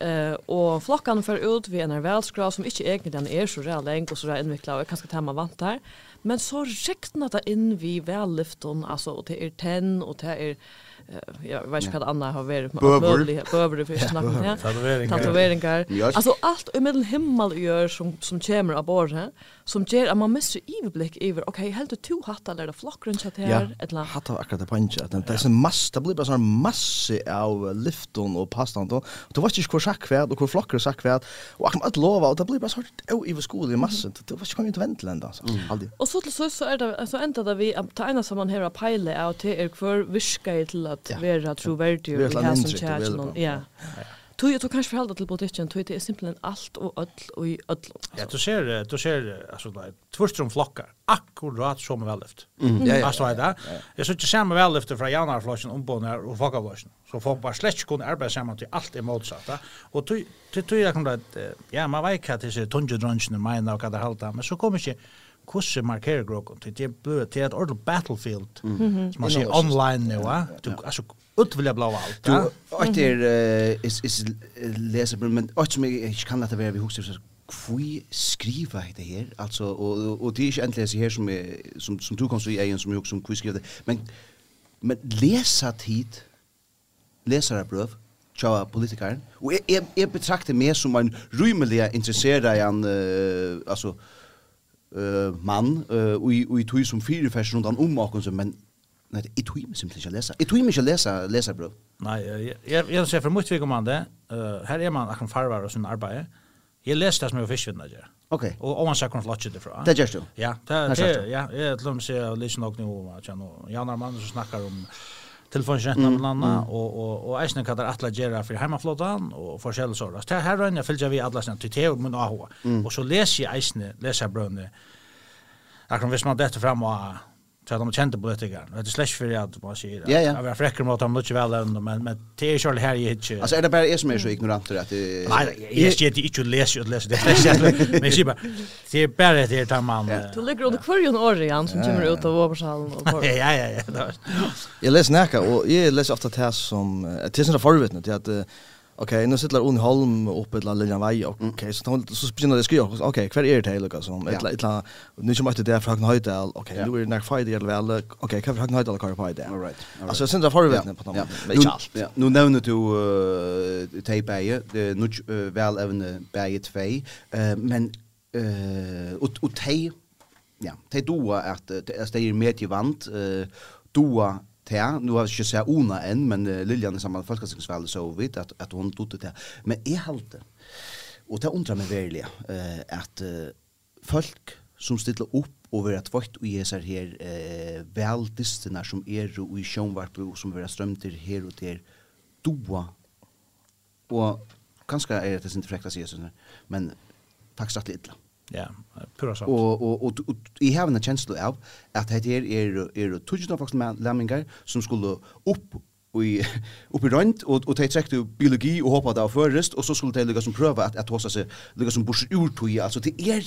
Eh och flockan för ut vi en välskra som inte egentligen är så där länk och så där invikla och kanske tämma vant där. Men så räknar det in vi väl lyfton alltså och det är 10 och det är jag vet inte vad annat har varit möjligt över böver för snack tatueringar. Tatueringar. Alltså allt i mitten himmel gör som som kommer av bord här som ger att man missar överblick över okej helt du två hattar eller det chat här ett land hattar akkurat det punch att det är så massa det blir bara en massa av lifton och pastan då det var inte hur sack kvar och hur flockar sack kvar och att lova och det blir bara så oh i skolan i massen. det var inte kom inte väntlända alltså aldrig och så till så så är det så ända där vi att ena som man här pile out till er kvar viska till at ja. vera troverdig og ha som kjær ja. Tu jag tog kanske förhålla till politiken tu det är simpelthen allt och öll och i öll. Ja, du ser du ser alltså där tvärstrom flockar. Akkurat som väl lyft. Ja, ja. Alltså där. Jag såg ju samma väl lyft från januari flocken om på när och fucka flocken. Så folk bara släck kunde arbeta samman till allt är motsatta. Och tu tu jag kommer att ja, man vet att det är tunge drunchen i mina och jag kan men så kommer inte kusse markerar grokon. Det blir blöd till ett ordentligt battlefield. Som man ser online nu, va? Du alltså utvilja blå allt. Du åt eh, is is läser men åt som jag kan låta vara vi husar så kvui skriva det här alltså och och det är inte äntligen så här som är som som du kan så i egen som jag som kvui skriva men men läsa tid läsare bröv tja politikaren och jag, jag, jag betraktar mig som en rymelig intresserad i en uh, alltså uh, mann uh, og, i, og i tog som fire færs rundt han om akkurat, men nei, jeg tog mig simpelthen ikke lesa. Jeg tog mig ikke lesa, lesa brev. Nei, jeg, jeg, jeg ser for mye tvik om det. Uh, her er man akkurat farvar og sin arbeid. Jeg leser det som jeg var fiskvinnet gjør. Ok. Og om man sier hvordan lotje det fra. Det gjør du? Ja, det, det, ja, jeg til og med sier litt nok nå, Jan Armann som snakker om telefonskjenten mm. bland annat og, og, og eisne kan det atle att for heimaflåten, og och forskjell så där. Det här rönja fyllde vi sånn, til TT och men AH. Og så leser jeg eisne, leser jeg brønne, akkurat hvis man detta frem og så att de kände politiker. Det är slash för att bara säga ja. Jag var fräcker mot dem mycket väl ändå men men det är själv här i hitch. Alltså är det bara är som är så ignorant att det Nej, jag ska inte inte läs ju läs det. Men jag ser bara det är bara det där man. Du ligger under kvarjon Orion som kommer ut av översalen och Ja ja ja. Jag läser näka och jag läser ofta det som det är såna förvittnet att okej, okay, nu sitter hon Holm uppe till Lilian Vaj och okej, okay, så så börjar det skriva. Okej, okay, kvar är det hela liksom. Ett ett nu nu att det är från Höjdal. Okej, okay, nu är det när fight det väl. Okej, kvar från Höjdal kan på det. All right. Alltså sen där får vi på dem. Men inte allt. Ja. Nu nämner du uh, Tejbeje, det nu uh, väl även Beje 2. Eh men eh och och Tej ja, te då att det är medievant eh då Ja, nu har jag inte sett Ona än, men Liljan i samma folkastningsfall så vet att, att hon tog det. Men jag halte, och det undrar mig verkligen, eh, att folk som ställer upp og vera och og jesar her eh, veldistene som er og i sjønvarp og som vera strømter her og der doa og kanskje er det sin frekta sier men takk strattelig idla Ja, pura sant. Og, og, og, og jeg har en kjensle av at det her er, er tusen av voksne lemminger som skulle opp i upp i rönt och och ta check till biologi och hoppa där förrest och så skulle det lyckas som pröva att att hossa sig lyckas som bors ur tog alltså det är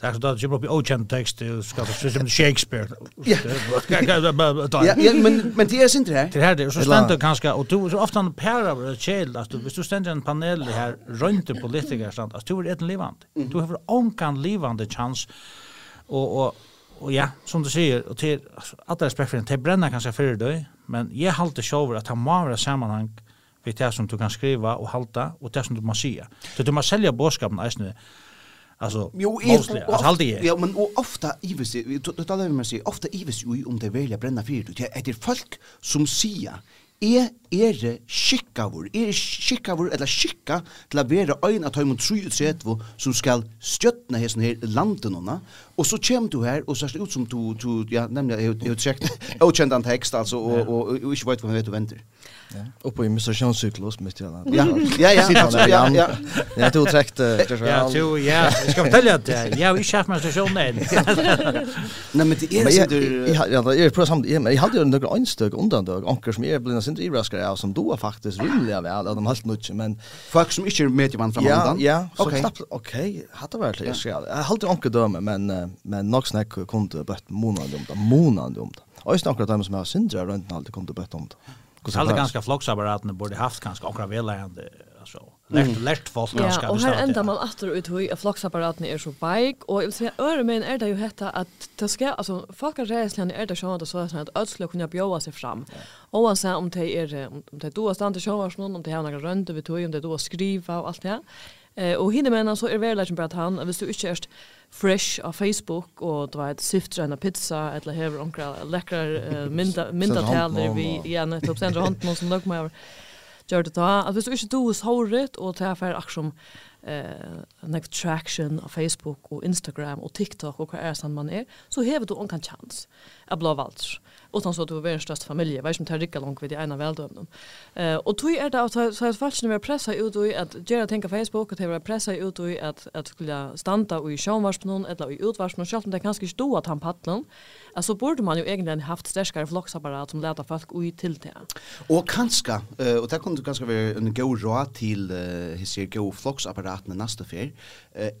Det är så där jag blir okänd text ska det som Shakespeare. Ja, men men det är inte det. Det här det så ständer kanske och du så ofta en pair av child att du hvis du ständer en panel här runt politiker sånt att du är ett levande. Du har onkan levande chans och och och ja, som du säger och till alla respekt för det bränner kanske för dig, men jag håller show att ha mer sammanhang vid det som du kan skriva och halta och det som du måste säga. Så du måste sälja boskapen eisne Alltså jo mostly alltså alltid. Ja men och ofta ivis det talar vi med sig ofta ivis ju om det välja bränna fyr det är det folk som säger er er är er skikkavur, eller skicka till skikka til å være øyne av tøymon 33 som skal stjøtne hessen här landet hona, och så kjem du här her, og sørst ut som du, du ja, nämligen jag har checkat jeg har tekst, altså, och och og, og vet vad vi vet og venter. Ja. Uppe i menstruationscyklus mitt i alla. Ja, ja, ja. Ja, ja. Ja, tog träckt. Ja, du, ja. Jag ska fortälja att jag har inte menstruation än. Nej, men det är du Ja, jag är på samt... Jag hade ju några önstök undantag. Anker som jag blev inte överraskade av som då faktiskt rimliga väl. De har helt men... Folk som inte är med i man från Ja, ja. Okej. Okej, hade varit lite. Jag hade anker döme, men, men nog snack kunde bött månad om det. Månad om det. Och jag snackar om som har syndrar runt allt kunde bött om det. Alla ganska flocksapparaten borde haft ganska akra välärande alltså. Lärt lärt folk ganska Ja, och här ändar man åter ut hur flocksapparaten är så bike och jag vill säga öre men är det ju hetta att det ska alltså folk är rädslan är det så att så att ödsla kunna bjóa sig fram. Och sen om det är om det då stannar sjövars någon om det har några rönt över tog om det då skriva och allt det. Eh och hinner men så är väl liksom bara att han visst du inte är fresh av Facebook och du vet syftar en pizza eller här onkra läckra mynda mynda tänder vi igen typ uppsänd hand någon som nog mer gör det då. att visst du inte då så håret och ta för action eh next traction av Facebook och Instagram och TikTok och vad är sån man är så har du en chans att blåvalts utan så att du är en störst familj, vad som tar rikka långt vid i ena väldömnen. Eh, och tog är det att så att falska när vi pressa ut och att göra tänka Facebook och det var pressa ut och att att skulle stanna och i sjönvarspen eller i utvarspen själv om det kanske inte stod att han paddlar Alltså borde man ju egentligen haft starkare flocksapparat som leder folk ut till det. Och kanske och det kunde kanske vara en god råd till hur ser go flocksapparaten nästa fer.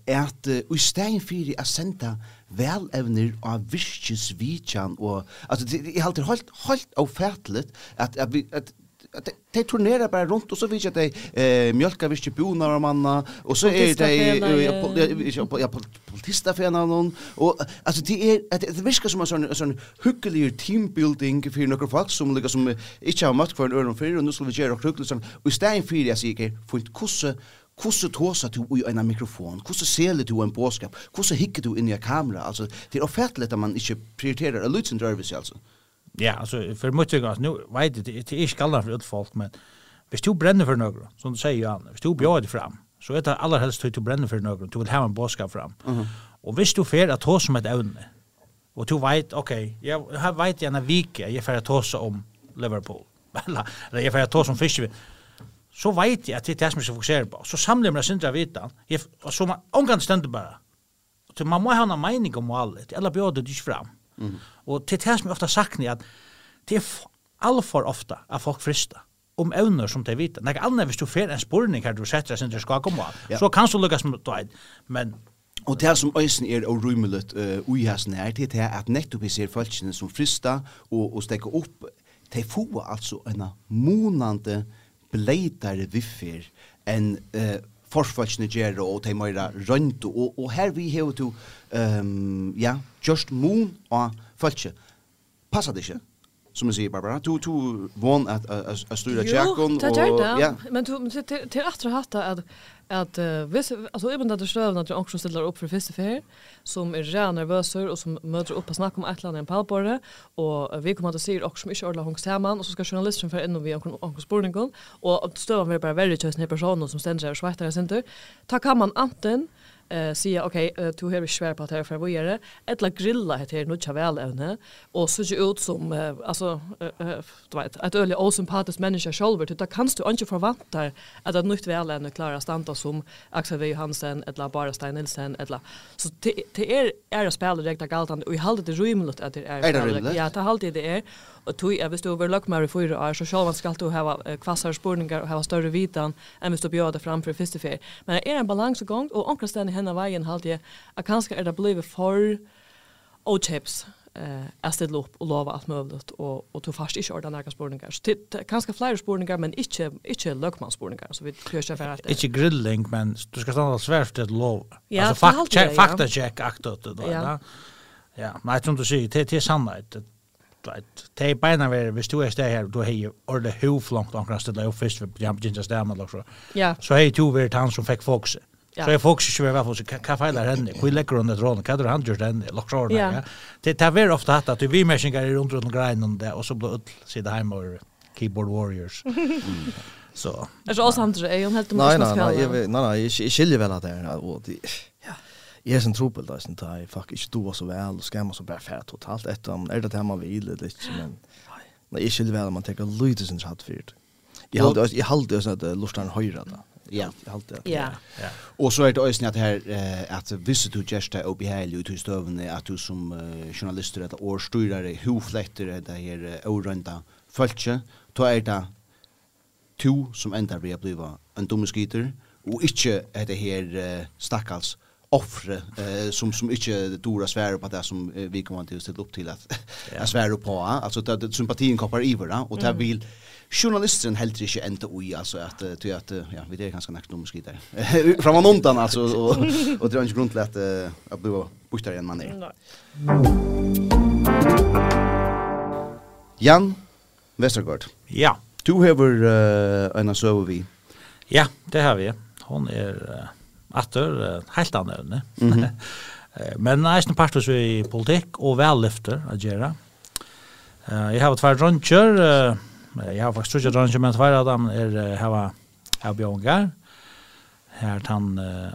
är att i stein för att sända velevner av virkesvitjan og alltså det är alltid helt helt ofärtligt att att vi att de turnerar bara runt och så vet jag att de eh mjölkar visst bonar och manna och så är de ja politista för någon och alltså det är att det viskar som en sån sån hyggelig teambuilding för några folk som lika som inte har mött för en öron för och nu ska vi göra hyggligt sån och stäin för jag säger fint kusse Hvordan tåser du i en mikrofon? Hvordan seler du en båskap? Hvordan hikker du inn i en kamera? Altså, det er offentlig at man ikke prioriterer en lydsyndrørelse, altså. Ja, altså, for mye tykker, nu nå vet jeg, det er ikke skallene for utfolk, folk, men hvis du brenner for noe, som du sier, Jan, hvis du bjør det fram, så er det aller helst du brenner for noe, du vil ha en båskap fram. Og hvis du fer at tåse med et evne, og du vet, ok, jeg, vet gjerne vike jeg fer at tåse om Liverpool, eller jeg fer at tåse om Fiskevin, så vet jeg at det er det som jeg skal fokusere på. Så samler jeg sindra vita. jeg, og så man omgang stender bare. Så man må ha en mening om alt, eller bjør det ikke fram. Mm. Og det er det som jeg ofte sakner, at det er allfor ofte at folk frister om evner som de vet. Nei, annet hvis du fer en spurning her du setter sin til skak om hva, ja. så kan du lukkes med det, Men Og det som øysen er og rymelig uh, uihasen her, det er at nettopp vi ser folkene som frista og, og stekker opp, de får altså en monande bleitare viffer enn uh, forsvarsne gjerra og tei meira rønt og, og her vi hever to um, ja, just moon og falske. Passar det ikke? som man säger Barbara. To to one at att styra checkon och ja. Men du till att ha hatt att att vis alltså även där det stöv när du också ställer upp för fiskefär som är rena nervöser och som möter upp och snackar om ett land en palborre och vi kommer att se också mycket ordla hungs samman och så ska journalisten för en vi har onkel spårningen och stövan med bara väldigt tusen personer som ständigt sig och svärtar center ta kan man anten eh säga okej okay, uh, du har svär på att här för vad gör det ett la grilla heter nu tja väl ävne och så ser ut som uh, alltså uh, du vet ett öle osympatisk människa själv det kanst du inte förvänta att det nytt väl ävne klara stanta som Axel V. Johansen eller bara Stein Nilsen eller så det är är det spelar direkt galt och i hållet det rymligt att det är ja det hållet det är och tog jag visst över lock med fyra år så själv ska du ha kvassar spårningar och ha större vitan än visst du bjöd framför fistefer men är en balansgång och onkelständig henne veien halte jeg at kanskje er det blevet for og chips eh att ställa upp och lova allt möjligt och och tog fast inte ordna några spårningar. Så det kanske fler spårningar men inte inte lökmanspårningar så vi kör för att inte grilling men du ska stanna svärft det lov. Ja, alltså fakta fakta check aktat då. Ja. Ja, men jag tror inte så det det sanna det det är bara ver vi står där här då hej eller hur långt omkring ställa upp först för jag begynner stämma då så. Ja. Så hej tog vi han som fick fokuset. Ja. Så jag folk skulle vara för hva kan fejla henne. Hvor legger hun et råd? Hva er han gjort henne? Lock short. Ja. Det tar väl ofte hatt at vi mennesker er rundt rundt greien om det, og så blir ut sitta hjemme och keyboard warriors. Så. Är så sant det är hon helt måste spela. Nej Nei, nei, nej, jeg skiljer vel at det er, og det ja. er är trobel da, sånn sånt jeg fuck ikke du så vel, og skammer så bare fært totalt etter om Er det det man vil, vid ikke, men Nei, jeg skiljer vel at man tenker lite sin hatt för det. Jag hade jag hade så att lustan höjra där. Ja, allt det. Ja. Och så är det ösnet här att visst du just det uppe här ut i stövne att du som journalister eller årstyrare flätter det här orönta fölke då är det to som ändar vi att bli en domskiter och inte det här stackars offre eh, som som inte dora svär på det som eh, vi kommer till att ställa upp till att ja. svär på alltså att sympatin koppar i varandra och det vill journalisten helt inte ända oj alltså att uh, ty att uh, ja vi det är ganska näkt nummer där från undan alltså och och det är inte grundlätt uh, att bli bostad igen man är. Jan Westergaard. Ja. Du har uh, en så vi. Ja, det har vi. Hon är uh, åter uh, helt annorlunda. Mm -hmm. Men eisen partus vi i politikk og vellyfter å gjøre. Uh, jeg har tvær røntger, uh, Jeg har faktisk trukket men tvær av dem er hava av Bjørngar. Her er han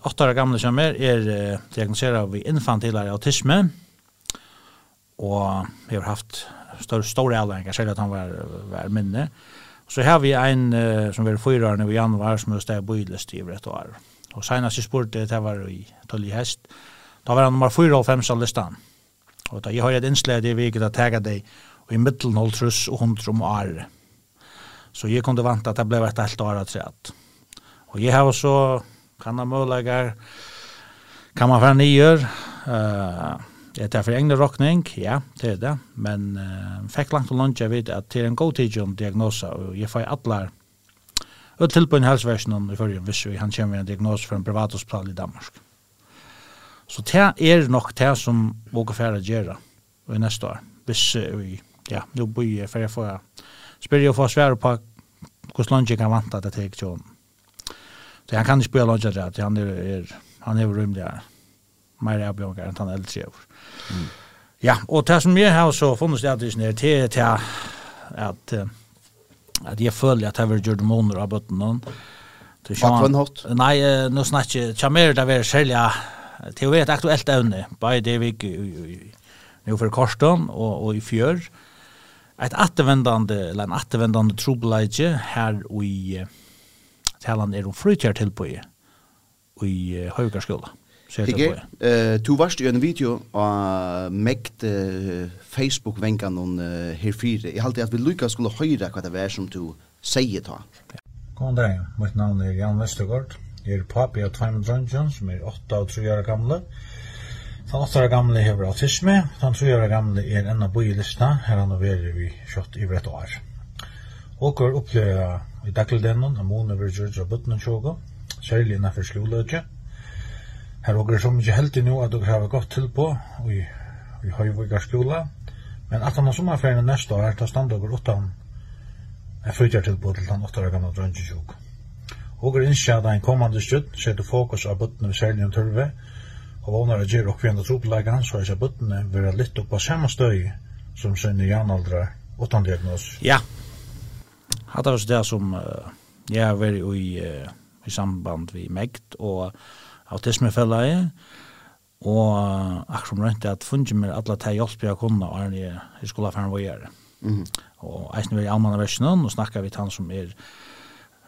åtta år gamle som er, er diagnosera vi infantilare autisme og vi har haft større store avlæringer, selv at han var, var minne. Så har vi en som var fyra år nu i januar som er steg bøylest i et år. Og senast jeg spurte, det var i Tulli Hest, da var han nummer 4 og 5 av listan. Og da jeg har et innslag i viket at tega deg og i middelen holdt russ og hundre om året. Så jeg kunne vante att det ble ett helt år att säga. Och jag har så kan ha möjligheter kan man være nyer. Uh, det är för egna rockning, ja, det er det. Men uh, fick långt och långt jag vet att det er en god tid om diagnosa och jag får alla og tilbøy på en hälsoversion i förrjun visst han kommer en diagnos for en privathospital i Danmark. Så det är nog det som vågar färra gjøre i nästa år. Visst, ja, nu bor jeg för jag får spyr jeg å få svære på hvordan lønge kan vanta det til ikke Så han kan ikke spille lønge det, han er, er, han er rymligere, mer avbjørnger enn han eldre gjør. Mm. Ja, og det som jeg har så funnet stedet i sned, til er til at, at jeg føler at jeg vil gjøre måneder av bøttene. Hva var hatt? Nei, nå snakker jeg, mer det vil selge, til å være et aktuelt evne, bare det vi ikke, nå for korsen og, og i fjør, mm ett återvändande eller en återvändande trobelage här i talan är de frukär till på i i högskolan. Higge, Eh, du varst i en video av mekt uh, Facebook-venkan om uh, herfire. Jeg halte at vi lykka skulle høyra hva det var som du sier ta. Ja. God dag, mitt navn er Jan Vestergaard. Jeg er papi av Tveim Drøndjen, som er 8 og 3 år gamle. Jeg Den 8 år gamle hever autisme, den 3 år gamle er enda boi i lista, her han er vi kjøtt i vrett år. Åker opplever i dagligdennen, av måne ved Gjørgjør og Bøtten og særlig innenfor skoløyde. Her åker er så mykje heldig nå at dere har gått til på i, i Høyvigar skola, men at han har sommerferien neste år, da stand dere utan en frytjar til på til den 8 år gamle drønnsjøk. Og er innskjad en kommande stund, setter fokus av Bøtten og særlig en tørve, og vånar å gjøre okkvendt tropleggen, så er ikke buttene vera litt opp på samme støy som sine janaldra utan diagnos. Ja, hatt av oss det som uh, jeg har vært i, uh, i samband vi megt og autismefellet, og uh, akkurat som rønt at funnet meg alle til hjelp jeg kunne, og jeg, jeg skulle ha ferdig å gjøre. Mm. Og eisen vi i allmanna versjonen, og snakka vi til han som er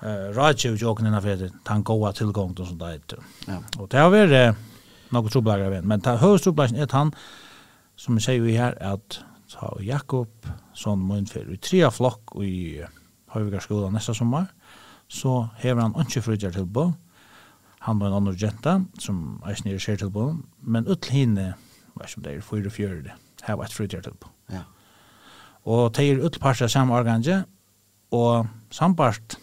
uh, radtjev i åkene innenfor den gode tilgången som det heter. Ja. Og det har vært något trubbelagare vän. Men ta hövstrubelagen är er han, som vi säger här, att ta Jakob som munfer i tre flock i Høyvigar skola nästa sommar. Så hever han ikke frutjar tilbå. Han var en annen jenta som er snir skjer tilbå. Men utl hinne, hva som det er, fyra fjörde, var et frutjar tilbå. Ja. Og teir utle parsa samme organje, og sambart,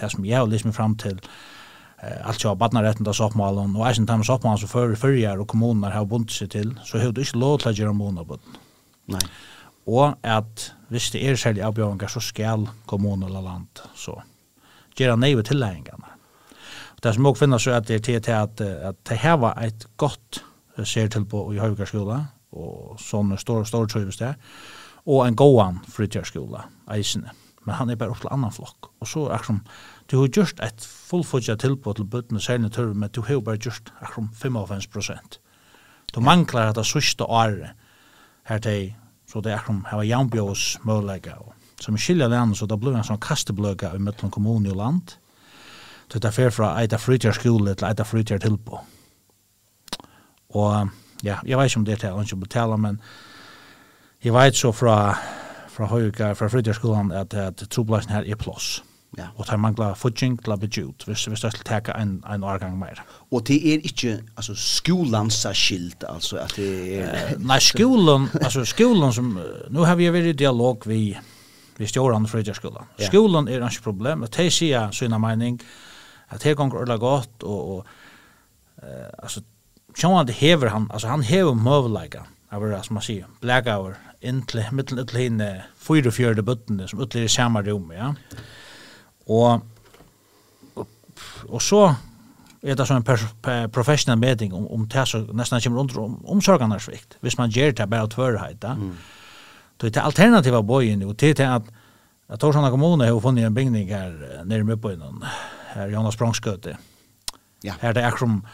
det som jeg har lyst meg fram til, allt jag barnar rätten där soppmalen och isen tam soppmalen så för förjar och kommuner har bunt sig till så hur du inte låt lägga dem under på. Nej. Och att visst det är själva avbjörningar så skall kommuner eller land så göra nej till längarna. Det som också finnas så att det är till att att det här var ett gott ser till på i Högaskola och sånne stora stora trivs där och en gåan fritidsskola eisen men han är bara upp till annan flock och så är som Du har gjort et fullfodja tilbå til bøttene særlig tørre, men du har bare gjort akkurat 55 prosent. Du manglar at det sørste året her til, så det er akkurat her var jambjøs møllega. Som skilja landet, så det blir en sånn kastebløga i mellom kommune og land. Så det er fer fra eit av frytjarskole til eit av frytjartilbå. Og ja, jeg vet ikke om det er til, jeg ikke men jeg vet så fra, fra høyga, fra frytjarskolen, at, at troblasen her er plåss. Ja. Og tar mangla fudging til å bygge ut, hvis, hvis det er teka en, en årgang mer. Og det er ikke altså, skolans skilt, altså? At det er... Uh, nei, skolan, altså skolan som... Nu har vi vært i dialog vi, vi stjårande fra skolan. Ja. Skolan er ikke problem, at de sier sina mening, at det gonger ordentlig godt, og, og eh, altså, sjåan det hever han, altså han hever møvelega, av det som man sier, blægaver, inntil, mittel, inntil henne, fjörde buttene, som utlir i samma rum, ja. Ja Og, og, og så er det sånn en professional meeting om, om det som nesten kommer under om, omsorganarsvikt, hvis man gjør det bare tvørhet. Mm. Det er alternativa bøyen, og det er at at tror kommune har funnet en bygning her nere med på innan, her Jonas Brongskøte. Ja. Her det er akkurat,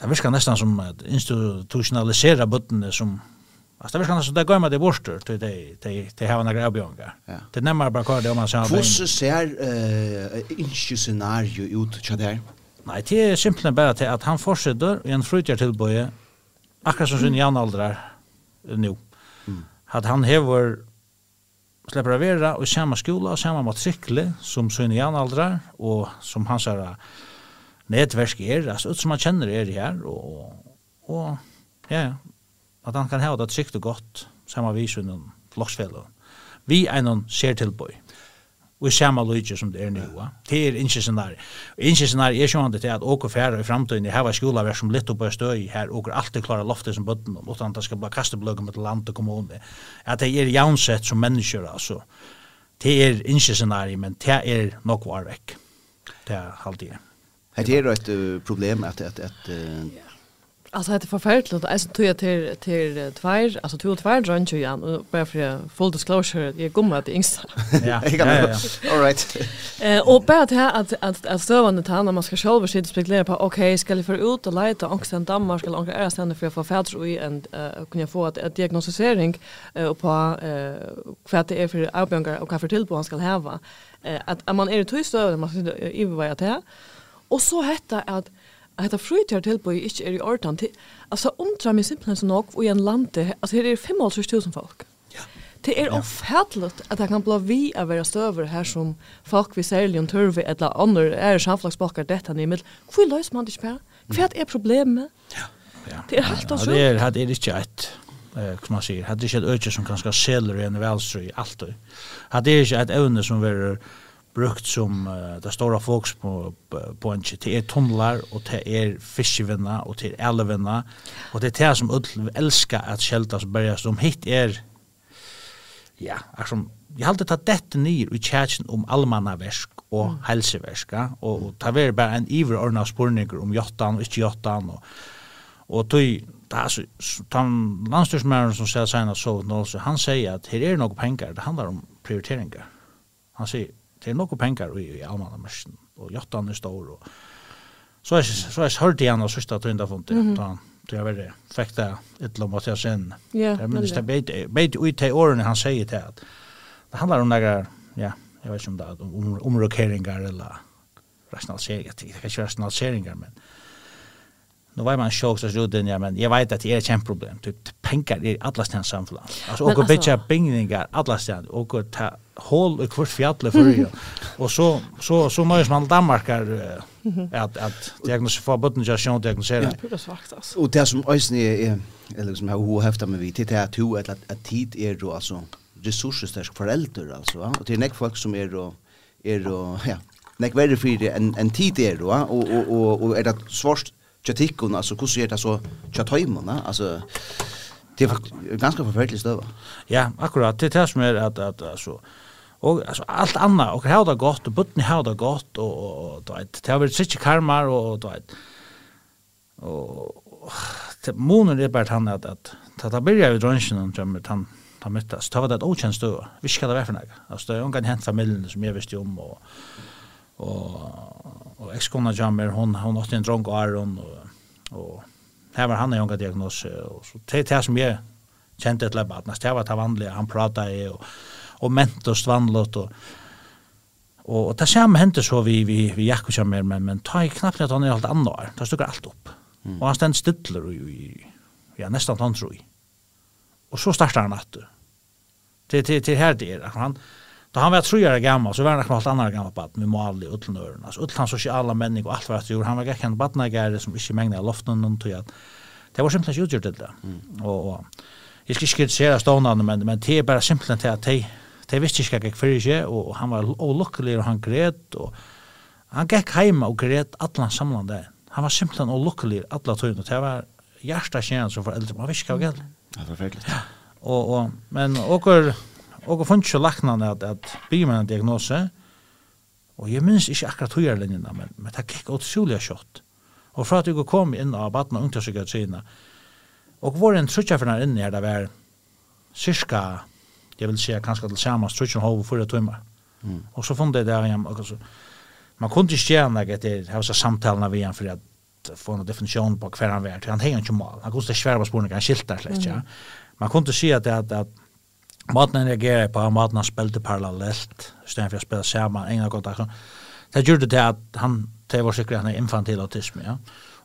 det virker nesten som at institutionalisera bøttene som Alltså det verkar så det går med det borstor till det det det har några avbjöngar. Det nämner bara kvar det om man ser. Hur ser eh inte scenario ut så där? Nej, det är simpelt bara till att han fortsätter i en frutjar tillböje. Akkurat som sin jämnåldrar nu. Mm. Att han hever släpper av era och samma skola och samma matrikle som sin jämnåldrar och som han säger nätverk är. Alltså som man känner är det här och, och ja, ja, at han kan ha det trygt og godt samme vis som noen. Vi er noen sértilbøy. Og i samme lydje som det er nu. Det er ikke scenari. Ikke scenari er sjående til at åker færre i fremtiden, i hava skola vær som litt oppe i støy her åker alltid klara loftet som bøtten om utan det skal bare kaste bløgge med land og kommune. At det er jaunsett som mennesker altså. Det er ikke scenari, men det er nok varvek. Det er halvtid. Det er et problem at, at, at, at Alltså det är förfärligt. Alltså tog jag till till tvär, alltså två tvär drönjer igen och bara för full disclosure, jag går med det yngsta. Ja. All right. Eh och bara det här att att att stövande han när man ska själv sitta och spekulera på okej, ska jag för ut och leta angst en Danmark eller några är ständigt för att få färdr och en eh kunna få att ett diagnostisering och på eh vad det är för arbetsgivare och vad för tillbud han ska ha. Eh att man är det tyst över man ska vad det här. Och så heter att at det frytjar tilbøy ikke er i ordan til, altså undrar meg simpelthen så nok og i en lande, altså her er 55.000 folk. Ja. Det er oppfattelig at det kan bli vi av være støver her som folk vi særlig om tørve eller andre er samflagsbakker dette nye middel. Hvor løs man det ikke bare? Hva er problemet? Ja. Det er helt og Det er, det er ikke et eh som man säger hade det inte ett öke som kanske säljer en välströ allt. Hade det inte ett evne som var brukt som uh, det stora folks på på en det är tunnlar och det är fiskevinna och det är elvinna och det är det som öll älska att skälta som börjar som hit är ja alltså jag hade tagit detta ner i chatten om allmanna verk och mm. hälsoverska och, och ta vara bara en iver ordna spurningar om jottan och inte jottan och och tog ta så den landstyrsmæren som säger sen så han säger att her är några pengar det handlar om prioriteringar han säger det er noen penger i, i allmanna og jottan er stor, og så er, så er hørt igjen og sørste tøynda funnet, mm -hmm. da tror jeg veldig fikk det et eller annet jeg sen. Ja, jeg minnes det, beit beit ut til årene han sier til at det handlar om noen, ja, jeg vet ikke om det, om, om, omrokeringer eller rationaliseringar det kan ikke rationaliseringar men nu var man sjokk så rodde ja men jag vet att det är ett kämpeproblem typ pengar i alla stans samfällan alltså och bitcha bingningar alla stans och ta hål i kvart fjäll för ju och så så så måste man Danmarkar att att diagnos för botten jag sjön diagnosera och det som også er, er, eller som har hun haft med vi det er at hun att at tid är då alltså resursstarka föräldrar alltså Og det er nek folk som er då er då ja nek verre fyrir enn en tid er jo, är og, og, og, og er det svårst tjatikkun, altså hvordan er det så tjatøymon, altså det er ganske forferdelig støv. Ja, akkurat, det er det som er at, at altså, og altså, alt annet, og hur det godt, og butten har det gått og, og du vet det har vært sikkert karmar, og du vet. Och det månen er bare han at at ta ta byrja vid drönsen og drömmer han ta mötas ta vad det okänt då vi skal det vara för några alltså det er hon hent hänt familjen som jeg visste om og og og ekskona jammer hon hon har en drunk iron og og her var han en ung diagnos og så det det som jeg kjente et labbat næst det var det vanlige han prata i og og mentos vandlot og og og det samme hendte så vi vi vi jakk jammer men men ta i knapt at han er alt annar ta stukkar alt opp og han stend stiller i ja nästan han tror i og så startar han att det det det här det han Da han var tre år gammal så var han akkurat annan gammal bad med mal i utlnören. Alltså ull hans sociala människ och allt vad det. Han var gärna en badnagare som inte mängde av loften och tog att det var simpelthen utgjort til det. Mm. Og, og, jeg skal ikke kritisere stånene, men, men det er bare simpelthen til at de, de visste ikke hva fyrir seg, og, han var olukkelig, og han grät og han gikk heima og gret atlan samlande. Han var simpelthen olukkelig atlan tøyne, og det var hjärsta kjent som foreldre, man visste hva galt. Ja, det var fækligt. Ja, og, og, men åker... Og jeg funnet ikke laknene at, at bygge med en diagnose, og jeg minns ikke akkurat høyerlinjene, men, men det gikk utrolig kjøtt. Og fra at jeg kom inn av baden og ungdomspsykiatrina, og var en trutjaferne inne her, det var cirka, jeg vil si, kanskje til sammen, trutjen hoved fyrre timer. Mm. Og så funnet jeg det igjen, og så, man kunne ikke gjerne noe etter, jeg var samtalene vi igjen, for at få en definisjon på hver han var, han henger ikke mal, han kunne ikke svære på spørninger, han skilter slett, ja. Man kunne si at, at, at Maten han reagerer på, maten han spilte parallellt, i stedet for å spille sammen, ingen kontakt. Det gjorde det at han, det var sikkert han er infantil autisme, ja.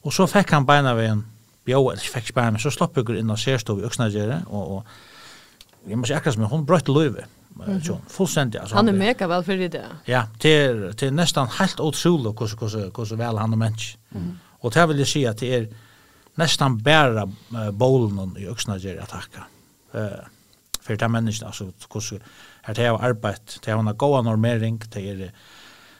Og så fikk han beina ved en bjå, eller fikk beina, men så slapp jeg inn og ser stå i Øksnagjere, og, og, jeg må si akkurat som hun brøtte løyve. Mm -hmm. Fullstendig. Altså, han er mega vel fyrir det. Ja, det til nesten helt utrolig hvordan vel han er människa. Mm Och Og det vil jeg si at det er nesten bare uh, bolen i Øksnagjere at takka. Uh, för det människan alltså hur här det har arbetat det har en god normering det är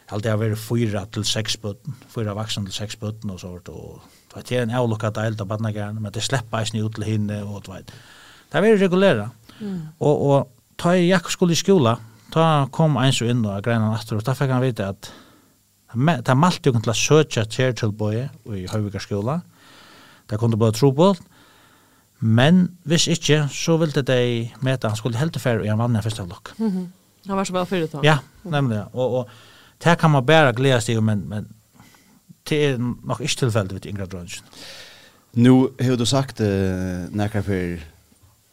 allt har varit fyra till sex button fyra vuxna till sex button och sånt och det är en avlucka del av barnagärna men det släpper inte ut till hinne och det vet det är regulära mm. och och ta i Jakob skulle i skola ta kom en så in och grejerna efter och där fick han veta att er malt jo til å søke kjærtilbøye i Høyvika skola. Det kunne bare tro på alt. Men hvis ikke, så ville de møte han skulle helt færre i en vann i første avlokk. Mm. Han var så vel fyrt da. Ja, nemlig. Og, og det kan man bare glede seg, men, men det er nok ikke tilfellet ved Ingrid Rønnsen. Nu har du sagt uh, nekka for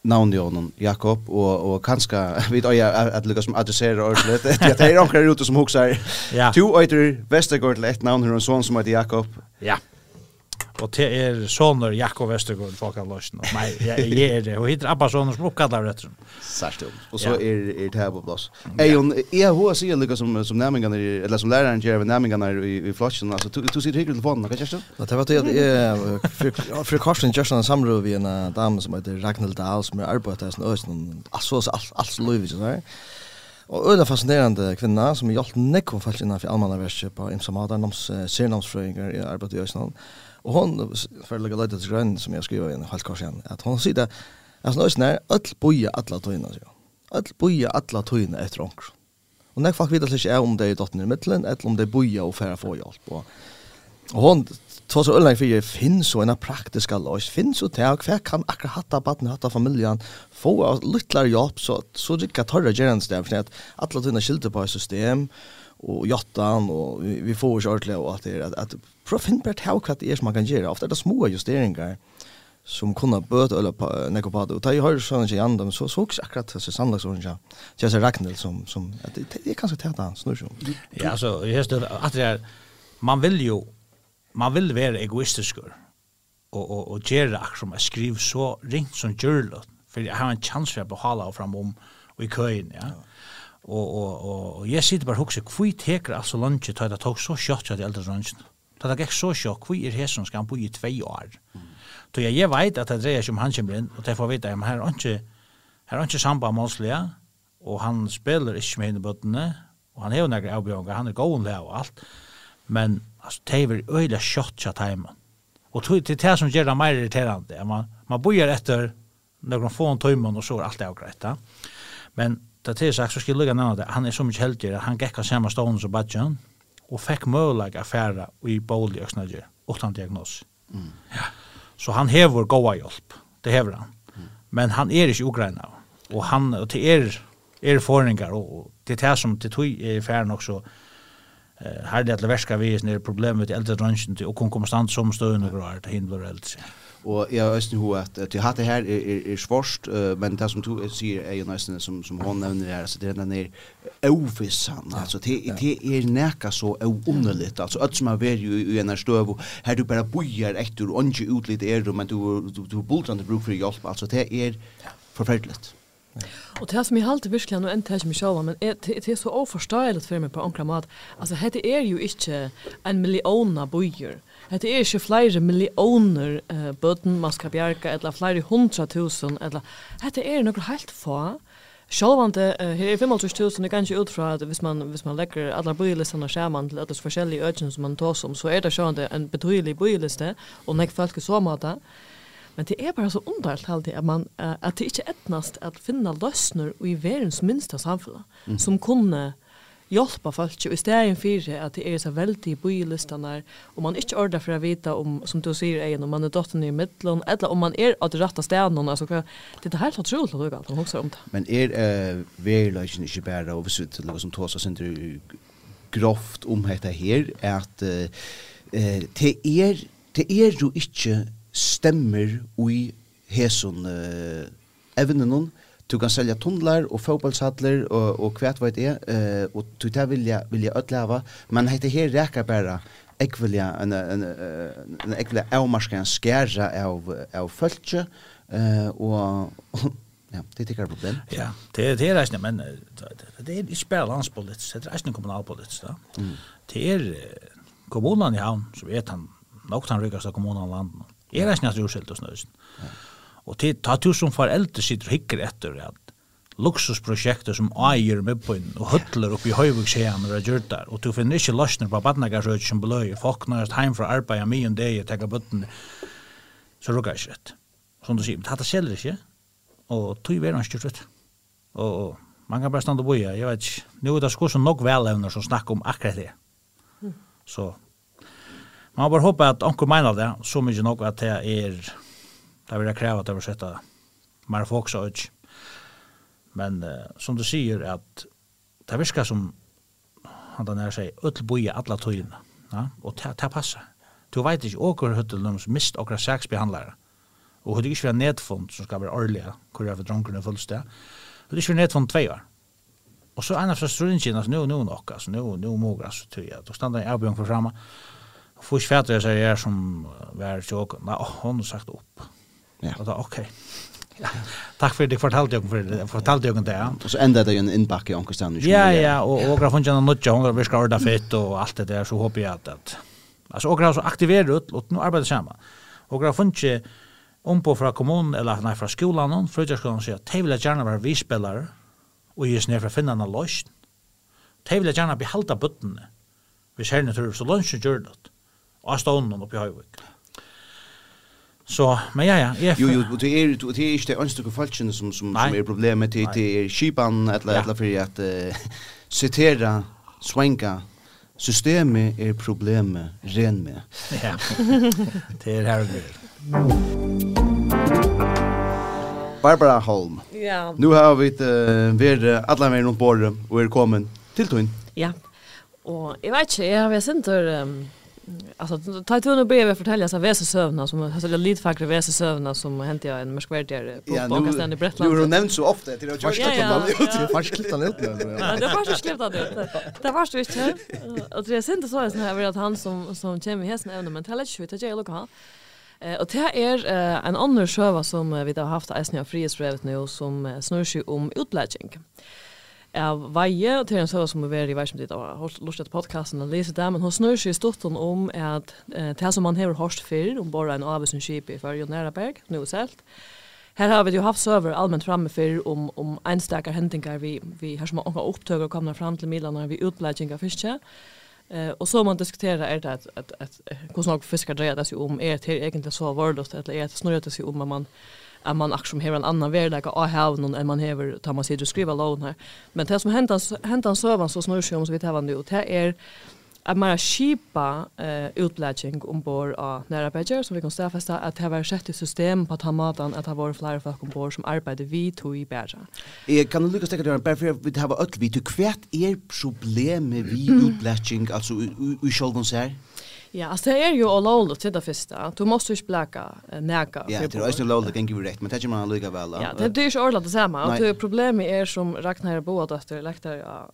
navnet honom, Jakob, og, og kanskje, vi vet jeg at lukka som adresserer ordentligt, at det er omkring ute som hoksar. Ja. To øyter Vestergaard til et navn, hun er en sånn som heter Jakob. Ja. Og det er soner Jakob Vestergaard folk har løsjen. Nei, jeg, jeg er det. Og hittir Abba soner som oppkallar av retteren. Særst om. Og så er, er det her på plass. Eion, jeg har sier lykka som, som nærmingene, eller som læreren gjør ved nærmingene i, i flotjen. Altså, du, du sitter hyggelig telefonen, hva kjørst du? Ja, det var det jeg, fru Karsten kjørst en samråd vi en dame som heter Ragnhild Dahl, som er arbeidet her, sånn øysen, altså, alt, alt, alt, alt, Og øyla fascinerande kvinna som har hjulpet nekkom folk innanfor allmannaverset på Imsa Madar, noms, sernamsfrøyngar i arbeid i Øysland. Och hon för lägga lite till grön som jag skriver i en halv igen att hon säger att alltså när snär all boja alla tojna så. All boja alla tojna efter onk. Och när folk vet att det är om det är dottern i mitten eller om det boja och färra få hjälp och og hon tar så öllning för jag finns så en praktiska lös. Finns så til, hver kan akra hatta barn hatta familjen få littlar jobb så så rikka tørre torra gerans for at att alla skilte på et system och jottan och vi, vi får ju ordentligt och att det är att, att prova finna bättre hur hva det är som man kan göra. Ofte er det små justeringar som kunne bøte eller på nekko på det. Og da jeg hører sånn ikke igjen, så så ikke akkurat så sannlagsorden ikke. Så jeg ser Ragnhild som, som det, er kanskje tæt han snur seg Ja, altså, jeg hører at det er, man vil jo, man vil være egoistisk og, og, og gjøre akkurat som jeg skriver så ringt som gjørlått, for jeg har en chans for å behala og fram om og i køyen, ja. ja. Og, og, og, og jeg sitter bare hugsa hvor teker altså lunge til det tok så kjøtt til eldre lunge? Da det gikk så kjøtt, hvor er hesen skal han bo i tvei år? Så jeg, jeg vet at det dreier seg om han kommer inn, og det får vite, men her er ikke, her er ikke samband målslige, og han spiller ikke med henne bøttene, og han er jo nægge avbjørnger, han er gåen og alt, men altså, det er øyla kjøtt til timen. Og det er det som gjør det mer irriterende. Man, man bor etter noen få timen, og så er alt det greit. Men det til sagt, så skal jeg lukka nevna det, han er så mykje heldig, han gikk av samme stående som badjan, og fikk mølag affære i bolig i Øksnager, uten diagnos. Mm. Ja. Så han hever goa hjelp, det hever han. Mm. Men han er ikke ugreina, og han, og til er, er forringar, og til det som til tog er færen også, Här det att verska vi är problemet i äldre branschen och kom konstant som stöden och grar till hindrar eldre. Och jag ösn at att hatt det her här är är, svårst, uh, men det som du sier är ju nästan som som hon nämner her, altså det er den där ovissan alltså det det är näka så ounderligt alltså alt som har vært jo i en stöv och här du bara bojar etter, og ikke utlitt ut lite är men du du du bultrande bruk for hjelp, alltså det är förfärligt. Och det som jag alltid verkligen och en tärs mig själva men det är så oförståeligt för mig på onklamat. Alltså det är ju inte en miljona bojer, Det er ikke flere millioner uh, bøten man skal bjerke, eller flere hundra tusen, eller... Det er noe helt få. Sjálvande, uh, her er 55.000, det kan ikke ut fra at hvis man, hvis man legger alle bylistene skjermen til alle forskjellige økene som man tar som, så er det sjálvande en betydelig byliste, og nek folk så måte. Men det er bare så underligt alltid at, man, uh, at det ikke etnast at finna løsner i verens minsta samfunn, mm. som kunne hjälpa folk i stedet for at det er så veldig bojlistarna og man ikke ordrer for å vite om som du sier, är om man er dotteren i midtelen, eller om man er av det rette stedet ställen alltså det er helt utrolig otroligt att jag också om det. Men er uh, är ikke bare, og hvis vi til noe som tar sig inte grovt om dette her, at uh, eh det er det er jo ikke stemmer i hesson uh, evnen Du kan selja tunnlar og fotbollshallar og, og kvært veit er, uh, og du tar vilja, vilja ötleva, men heite her rækar bara ekvilja, en, en, en, en ekvilja avmarska en skæra av, av fölkje, uh, og, og Ja, det tycker jag problem. Ja, det det är rätt men det är inte bara landspolitik, det är rätt kommunalpolitik då. Det är kommunen i havn så vet han nog han ryckas av kommunen land. Är det snart urskilt och snösen. Ja. Og til ta du som foreldre sitter og hikker etter at luksusprojekter som eier med på inn og høtler opp i høyvugskjeen og gjør der, og du finner ikke løsner på badnagarsøk som beløy, folk når jeg heim fra arbeid av mye enn deg og tegger bøttene, så rukker jeg ikke rett. Som du sier, men dette selger ikke, og tog vi er han styrt. Og man kan bare stande og boja, jeg vet ikke, nå er det sko som nok velevner som snakker om akkurat det. Så man må bare håpe at anker mener det, så mye nok at det er det vil jeg kreve at jeg vil sette mer fokus og ikke. Men uh, som du sier, at det virker som han den her sier, øtl boie alle tøyene. Ja? Og det, det passer. Du vet ikke åker høttel noen som mist åker saksbehandlere. Og høttel ikke være nedfond som skal være årlige, hvor jeg for drunkerne fullsted. Høttel ikke være nedfond tvei år. Og så en av strøringen, altså, nå, nå nok, altså, nå, nå må jeg, altså, tøy, at du stender en avbjørn for fremme. Og først fatter jeg seg her som vær tjåk, nei, hun har sagt opp. Ja. Og da, ok. Ja. Takk for det fortalte jeg for det fortalte jeg det. Og så enda det jo en innbakke i Ankerstein. Ja, ja, og og har funnet noe nutja, hun har virka orda fett og alt det der, så håper jeg at, at altså, og har så aktiverer ut, og nå arbeider sammen. Og har funnet om på fra kommunen, eller nei, fra skolan, frutjarskolan, sier at de vil gjerne være vispillere, og gis ned for å finne en løsning. De vil gjerne behalda bøttene, hvis herne tror, så lønnsyn gjør det, og stånden oppi høyvik. Ja Så men ja ja, är Jo jo, det är det är inte önskar falschen som som som är problemet till till skipan eller eller för att citera swanka systemet är problemet ren med. Ja. Det är här Barbara Holm. Ja. Nu har vi uh, vært alle med rundt bordet og er kommet til tøyen. Ja. Og jeg vet ikke, jeg har vært sint. Um Alltså ta tur nu börjar fortälja så väsa sövna som alltså det lite fackre väsa sövna som hände jag en mörkvärdigare på Pakistan i Bretland. Jo, nämns så ofta till jag har ut. Fast klippt han ut. Ja, det var så klippt det. ut. Det var så inte. Och det är inte så att här att han som som kommer hästen även men tälla shit att jag lokal. Eh och det är en annan sjöva som vi har haft i Snö Frihetsbrevet nu som snurrar sig om utblädning. Eh av veie, og til en søva som vi var i vei som dit av lustet podcasten og läser det, men hun snur seg i om at eh, det som man har hørt før, om bare en avhusen skip i för og Næraberg, nå selv, Her har vi jo haft søver allmänt framme för om, om enstakar händingar vi, vi har som har upptögar komna fram till Milan vi utläggningar fiske. Eh och så man diskuterar är det att att att hur snart fiskar drejer det sig om är det egentligen så värdelöst eller är det snarare det sig om man att man också har en annan värld att ha någon än man har tar man sig att skriva lån här men det som händer händer sövan så snurrar sig om så vi tar vad nu det är att man skipa eh, utblädning ombord av nära bäger som vi kan stäfästa att det var sett i system på att ha maten att ha varit flera folk ombord som arbetar vid tog i bäger. Jag kan lyckas tänka dig, bara för att vi har öll vi, du kvärt är problemet med vi utblädning, alltså i självans här? Ja, alltså det är ju olovligt till det första. Du måste ju spläka näka. Ja, det är ju olovligt kan ju rätt, men det är man lika väl. Ja, det är ju ordat det samma. Och det problemet är som Ragnar Boat efter läktar ja,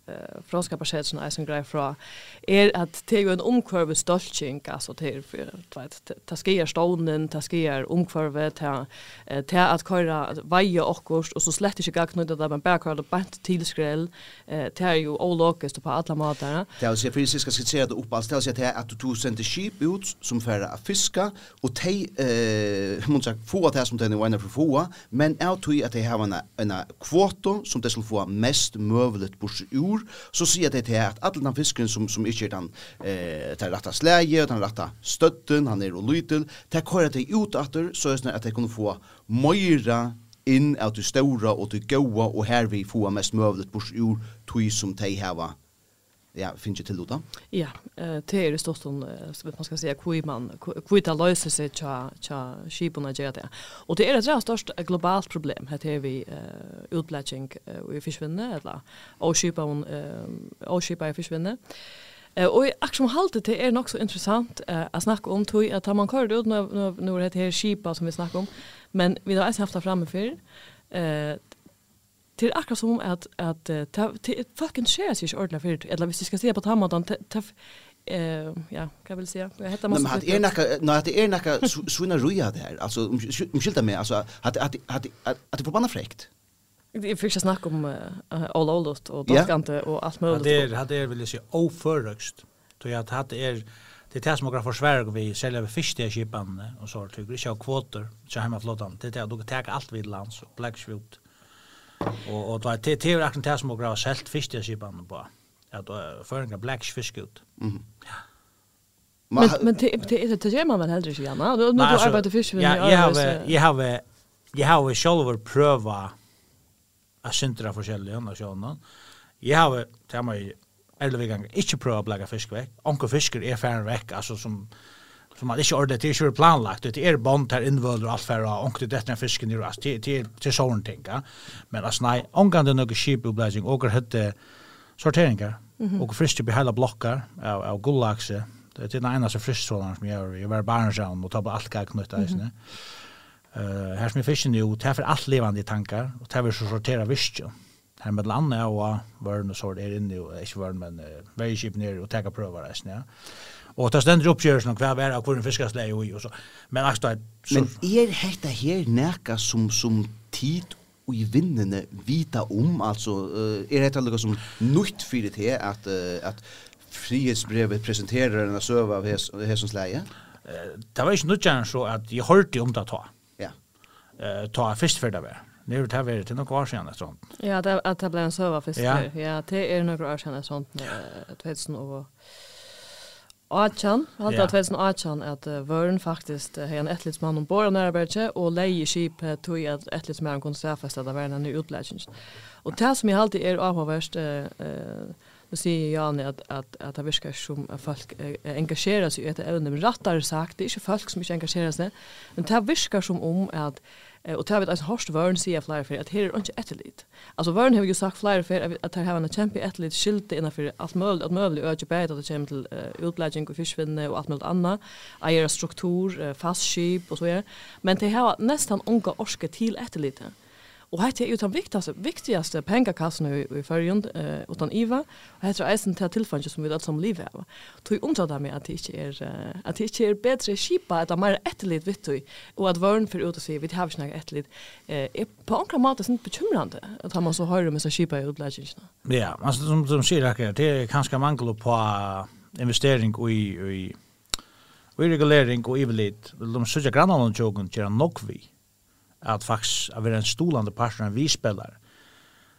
franska passagen är som grej fra, är att det är ju en omkurve stolching alltså till för vet ta sker stonen, ta sker omkurve ta ta att köra vaje och kost och så slett inte gag knuta där man bara det bant till skräll. Det är ju ologiskt på alla måtar. Det är ju fysiskt ska se det upp alls det är att du tog sent skip ut som færa a fiska, og tei, eh, mun sagt, fua det som tei nu ena for fua, men av tui at tei hava en, en kvoto som tei skal fua mest møvelet bors ur, så sier tei tei at all den fisken som, som ikkje er den, eh, tei ratta slæge, den ratta støtten, han er og lytel, tei kora tei ut atur, så er at tei kunne få møyra inn av du stora og du goa, og her vi få mest møvelet bors ur, tui som tei hava ja, finnes til det da? Ja, det er i stort om, man skal si, hvor man, hvor det løser seg til, til skipene gjør det. Og det er et rett størst globalt problem, her er vi uh, utblætjeng och i fiskvinne, eller avskipa i fiskvinne. Eh och jag som hållt det är nog så intressant eh att snacka om tog att man körde ut när när det här skipa som vi snackar om. Men vi har alltså haft det framme för eh det är akkurat som att att att fucking share sig inte ordentligt för. Eller hvis vi ska se på tammadan eh ja, kan väl säga. Jag heter måste. Men hade är nacka, nej det är nacka svunna ruja där. Alltså om skilta med alltså att att att att förbannat fräckt. Jag fick ju snacka om all oldest och daskante och allt möjligt. Det är hade är väl säga oförrökst. Då jag hade är det är som några vi säljer vi fisk till skipan och så tycker jag kvoter så hemma flottan. Det är då att allt vid lands och black Och och det det är akkurat det som har sålt fiskeskipan på. Ja, då för en black fisk ut. Mhm. Men men det det det gör man väl hellre igen. Ja, nu du arbetar fisk med. Ja, jag har jag har jag har själv pröva att syntra forskjellige och såna. Jag har tar mig elleve vi ikke inte pröva blacka fisk veck. Onkel fisker er färn vekk, altså som som man ikke ordet, det er ikke planlagt, det er bond her innvøler og alt for, å ångte dette er fisken i rast, det er til sånne ting. Men altså, nei, ångan det er noe skip og det heter sorteringer, og friske på hele blokker av, av gullakse, det er den eneste friststrålen som gjør, jeg var barnsjavn og tar på alt gag knytt eisene. Uh, her som er fisken jo, det er for alt levende i tankar, og det er for å sortere visstjo. Her med landet og vørn og sort er inne, og ikke vørn, men uh, veiskip nere og teka prøver eisene, ja. Og det stender oppgjørelsen om hva er av hvordan fiskasleie og i og så. Men akkurat... Men er dette her nekka som, som tid og i vinnene vita om, altså, er dette noe som nytt fyrir til at, at frihetsbrevet presenterer en søve av hessens leie? Det var ikke nødgjerne så at jeg hørte om det ta. Ja. Ta først før det var. Det er det vært til noen år siden sånt. Ja, det, at det ble en søve først. Ja. ja, det er noen år siden etter sånt. 2000 og... Achan, halda yeah. 2018 at uh, vøren faktisk uh, en etlidsmann ombord av Næraberge, og leie skip uh, tog at etlidsmann kunne stafeste at verden en ny utleggen. Og det som jeg alltid er avhåverst, uh, uh, nu sier Jani at, at, at det virker som folk uh, engasjerer seg i et evne, men rattere sagt, det er ikke folk som ikke engasjerer seg, men det virker som om at uh, och tar vi att Horst Wörn säger flyer för att här är inte ett Alltså Wörn har ju sagt flyer för att här har en champion ett lit skilt innan för allt möjligt att möjligt öka bättre att det kommer till utläggning och fiskvinne och allt möjligt annat. Eier struktur, fast skip och så vidare. Men det har nästan onka orske till ett. Och här är den viktigaste, viktigaste pengakassen i, i förrjund, eh, utan IVA. Och här är eisen till tillfället som vi allt som livet av. Tog det meg att det inte är, uh, att det inte är bättre kipa, att det är mer etterligt vitt. Och att vörn för ut och se, vi har inte etterligt. Eh, är på enkla mat är bekymrande att man så hör med så skipa i utläggningarna. Ja, alltså som, som säger det är ganska mangel på investering i, i, i regulering och ivelit. De söker grannarna tjogen, tjera nog vi att faktiskt att vara en stolande partner en vi spelar.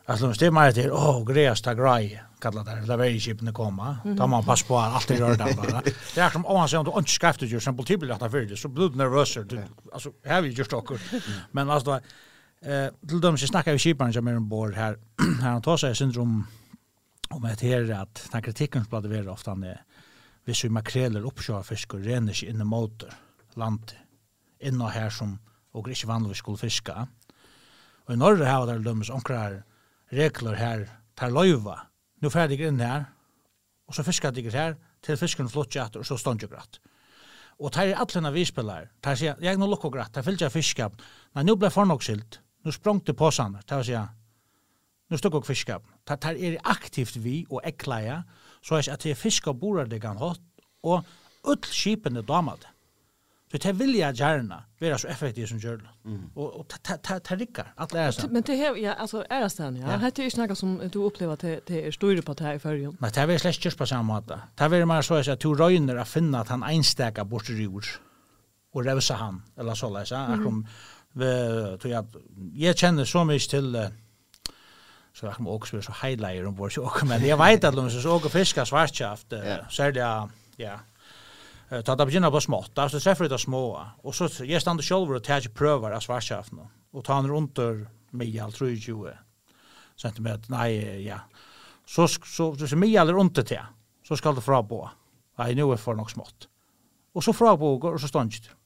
Alltså det är mer till åh grejas ta grej kallar det där varje chip när komma. Då man pass på allt i rör bara. Det är som om man säger att inte skafft ju exempel till att för det så blir nervös alltså här vi just också. Men alltså eh till dem så snackar vi chiparen som är ombord här här han tar sig syndrom om att här att den kritiken som blir ofta när vi så makreller uppkör fisk og renner sig in i motor landet. inne här som og ikke vanligvis skulle fiska. Og i Norge har det lømmes omkrar regler her, tar løyva. Nå fer jeg inn her, og så fiskar de her, til fisken flott og så stånd jo gratt. Og tar er atlena vispillar, tar sier, jeg nå lukk gratt, tar fyllt jeg fiska, nei, nå ble fornokskilt, nå sprang til påsan, tar sier, nu stod og fiskap, Tar, tar er aktivt vi og ekleia, så er at jeg fiska borar det kan hatt, og öll skipene damat. Så det vil jeg gjerne være så effektiv som gjør det. Og Och och ta ta ta rikkar att lära sig. Men det här ja alltså är det sen ja. Det är ju snacka som du upplever att det är stora på det här i förrjun. Nei, det er slett ikke på samme måte. Det er mer så at du røyner å finne at han einstäka bort i jord och revsa han eller så läsa. Jag kom tror jeg, jeg kjenner så mycket till så jag kommer också så highlighter om vår så men jeg vet att de så åker fiskar svartskaft så är det ja Ta det begynner på smått, så treffer det små. Og så jeg stander selv og tar ikke prøver av svarskjeften. Og tar han rundt der miljal, tror jeg ikke. Centimeter, nei, ja. Så, så, så, så miljal er rundt til, så skal det fra på. Nei, nå er for nok smått. Og så fra på, og så stander det.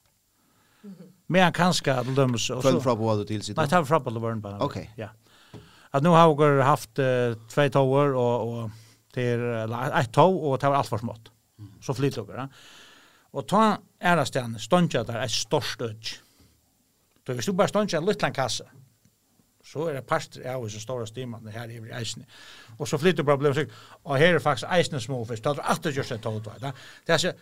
Men han kan skal dømme seg. Følg fra på vad du tilsitter? Nej, tar fra på det bara. Okej. Ja. Att nu har vi haft uh, två tower och och til, eller ett tå, och det var allt för smått. Så flytter dere. Ja. Og ta ærastjane, ståndja der er størst ødj. Så hvis du bare ståndja en liten kasse, så er det parster av så store stimene her i eisene. Og så flytter problemet seg, og her er faktisk eisene småfisk, det er alltid just det tålt, da. Det er så,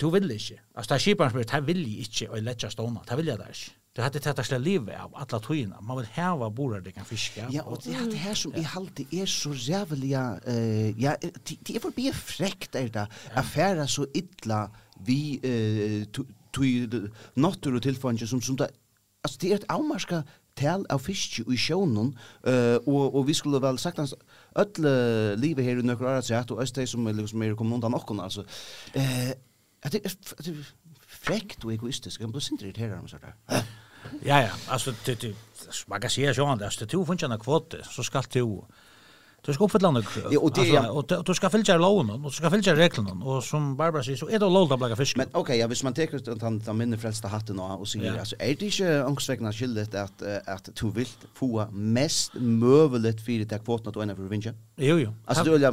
du vil ikke. Altså, det er kjipan spyrir, det vil jeg ikke, og letja det vil jeg der ikke. Det hade tetta slälla livet av alla tojina. Man vill häva borar det kan fiska. Ja, og det är det här som i halte är så jävliga... Uh, ja, det är förbi fräckt er det. affæra så illa vi eh tui natur og tilfangi som som det altså det er et avmarska tal av fisk i sjónun eh og og vi skulle vel sagt hans öll livet her i nokkur ára sett og østei som er liksom er kommun undan altså. Eh at det er frekt og egoistisk kan bli sint irriterar om sådär ja ja altså det man kan se sjón det er to funksjonar kvote så skal du Du ska uppfylla några. Ja, och det alltså, och, och du ska följa loven, och du ska följa reglerna och som Barbara säger så är det lov att blaka fisk. Men okej, ja, hvis man tar att han tar minne frälsta hatten och og sier, ja. alltså är det inte angstväckna skyldigt att at du vil få mest møvelet för det kvoten att for å vinne? Jo jo. Alltså du ja,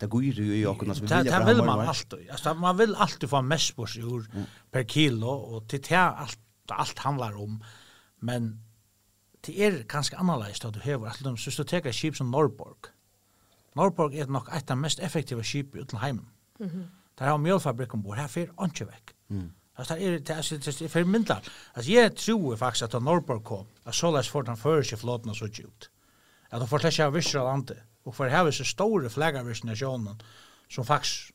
det går ju ju också när vi vill. Det vill man alltid. Alltså man vill alltid få mest på sig per kilo och till allt allt handlar om men det er ganske annerledes da du hever, at de synes du teker skip som Norborg. Norborg er nok et av mest effektive skip uten heimen. Mm -hmm. Der har mjølfabrikk ombord, her fyrer ikke vekk. Mm. Altså, det er, det er, det er för mindre. Altså, jeg tror faktisk at da Norborg kom, at så lest för den fører flåten og så ut. At de får tæsja visser av landet, og for her er så store flaggervisser som faktisk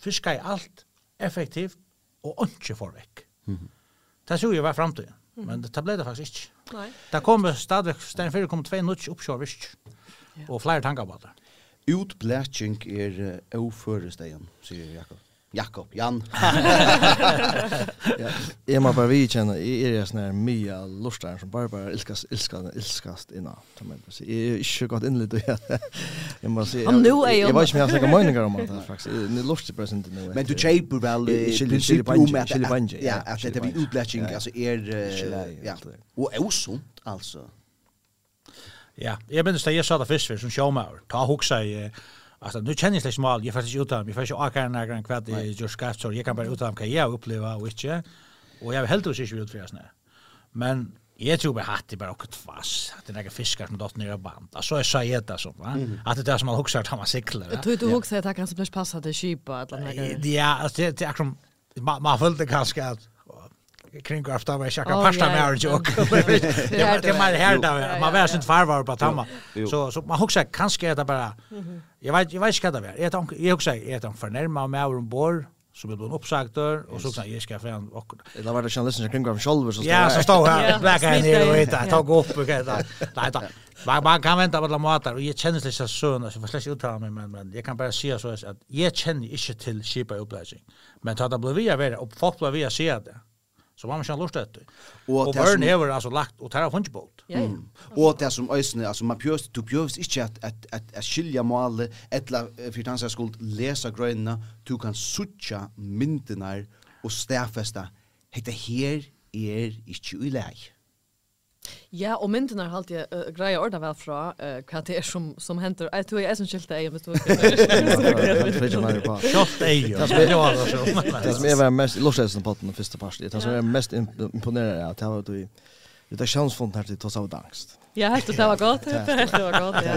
fiskar i alt effektivt og ikke får vekk. Mm -hmm. Det tror jeg var fremtiden, men det ble det faktisk ikke. Nei. Det kommer stadig, stedet før det kommer tvei nødt oppkjørvist, og flere tanker på det. Utblætjeng er uh, sier Jakob. Jakob, Jan. Jag Jeg må bare vidkjenne, jeg er sån här mya lortar som bare bare ilskast, ilskast, ilskast inna. Jeg er ikke godt jag måste säga. Om nu är jag. Jag vet inte om jag har snakket meninger om det här faktiskt. Ni lustar bara inte nu. Men du kjeiper vel prinsippet om at det er utbletting, altså er, ja, og er osunt, altså. Ja, jeg minns det jeg sa det først, som sjåmaur, ta hoksa i, uh, Alltså nu känner jag slash mal, jag faktiskt utan, jag faktiskt åker när jag kvad i just skaft så jag kan bara utan kan jag uppleva och inte. Och jag vill helt och inte ut för snä. Men jag tror bara att det bara åker tvass, Att det några fiskar som dotter ner i band. Alltså jag säger det så va. Att det där som man huxar att man cyklar. Jag tror du huxar att det kanske blir passat i skipa eller något. Ja, alltså det är akkurat man följde kanske att kring afta var jag kan pasta med och jag. Det var det man hörde man var sånt farvar på tamma. Så så man huxar kanske är det bara. Jag vet jag vet inte vad det är. Jag tänker jag huxar är det förnärma med om bor så blev hon där och så sa jag ska få en och det var det journalisten kring av själva så Ja, så stod här blacka ner och hitta tog upp och det nej då. Man, man kan vänta på alla matar och jag känner det så sån så förstås uttala mig men men jag kan bara säga så att jag känner inte till skipa uppläggning. Men ta det blir vi vara upp folk blev vi att se det. Så man kan lusta etter. Og, og børn hever altså lagt, og tar av hundsbolt. Ja, ja. Og det som øysene, altså man pjøst, du pjøst ikke at, at, at, at skilja målet, etla fyrt hans skuld, lesa grøyna, du kan sutja myndene og stafesta, hette her er ikke uleik. Ja, og myndene har alltid uh, greia ordna vel fra uh, hva det er som, som henter. Jeg tror jeg er som skilte ei, men du ikke. Det ei, ja. Det som jeg var mest, Lorsheisen på den første parten, det som jeg var mest imponerende er at jeg var du i Det er sjansfond her til toss av angst. Ja, helt det var godt. Det var godt, ja.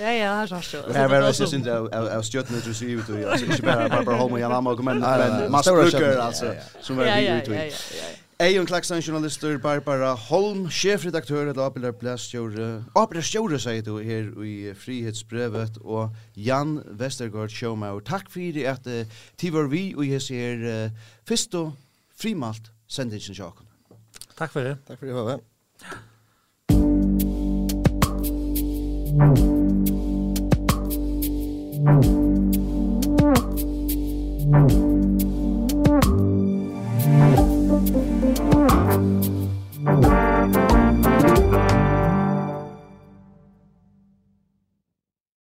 Ja, ja, her sa du. Her var det synes jeg av stjøttene du sier ut, altså ikke bare Barbara Holm og Jan Amma og Komend, men Mads Bruker, altså, som var vi ut. Ja, ja, ja, ja. Eion Klaksan, journalister, Barbara Holm, sjefredaktør til Abelær Blæstjore. Abelær Stjore, sier du her i Frihetsbrevet, og Jan Vestergaard Sjåmaur. Takk for det at uh, tivar vi, og jeg ser uh, først og frimalt sendingen sjaken. Takk for det. Takk for det, Høve. Thank you. Musik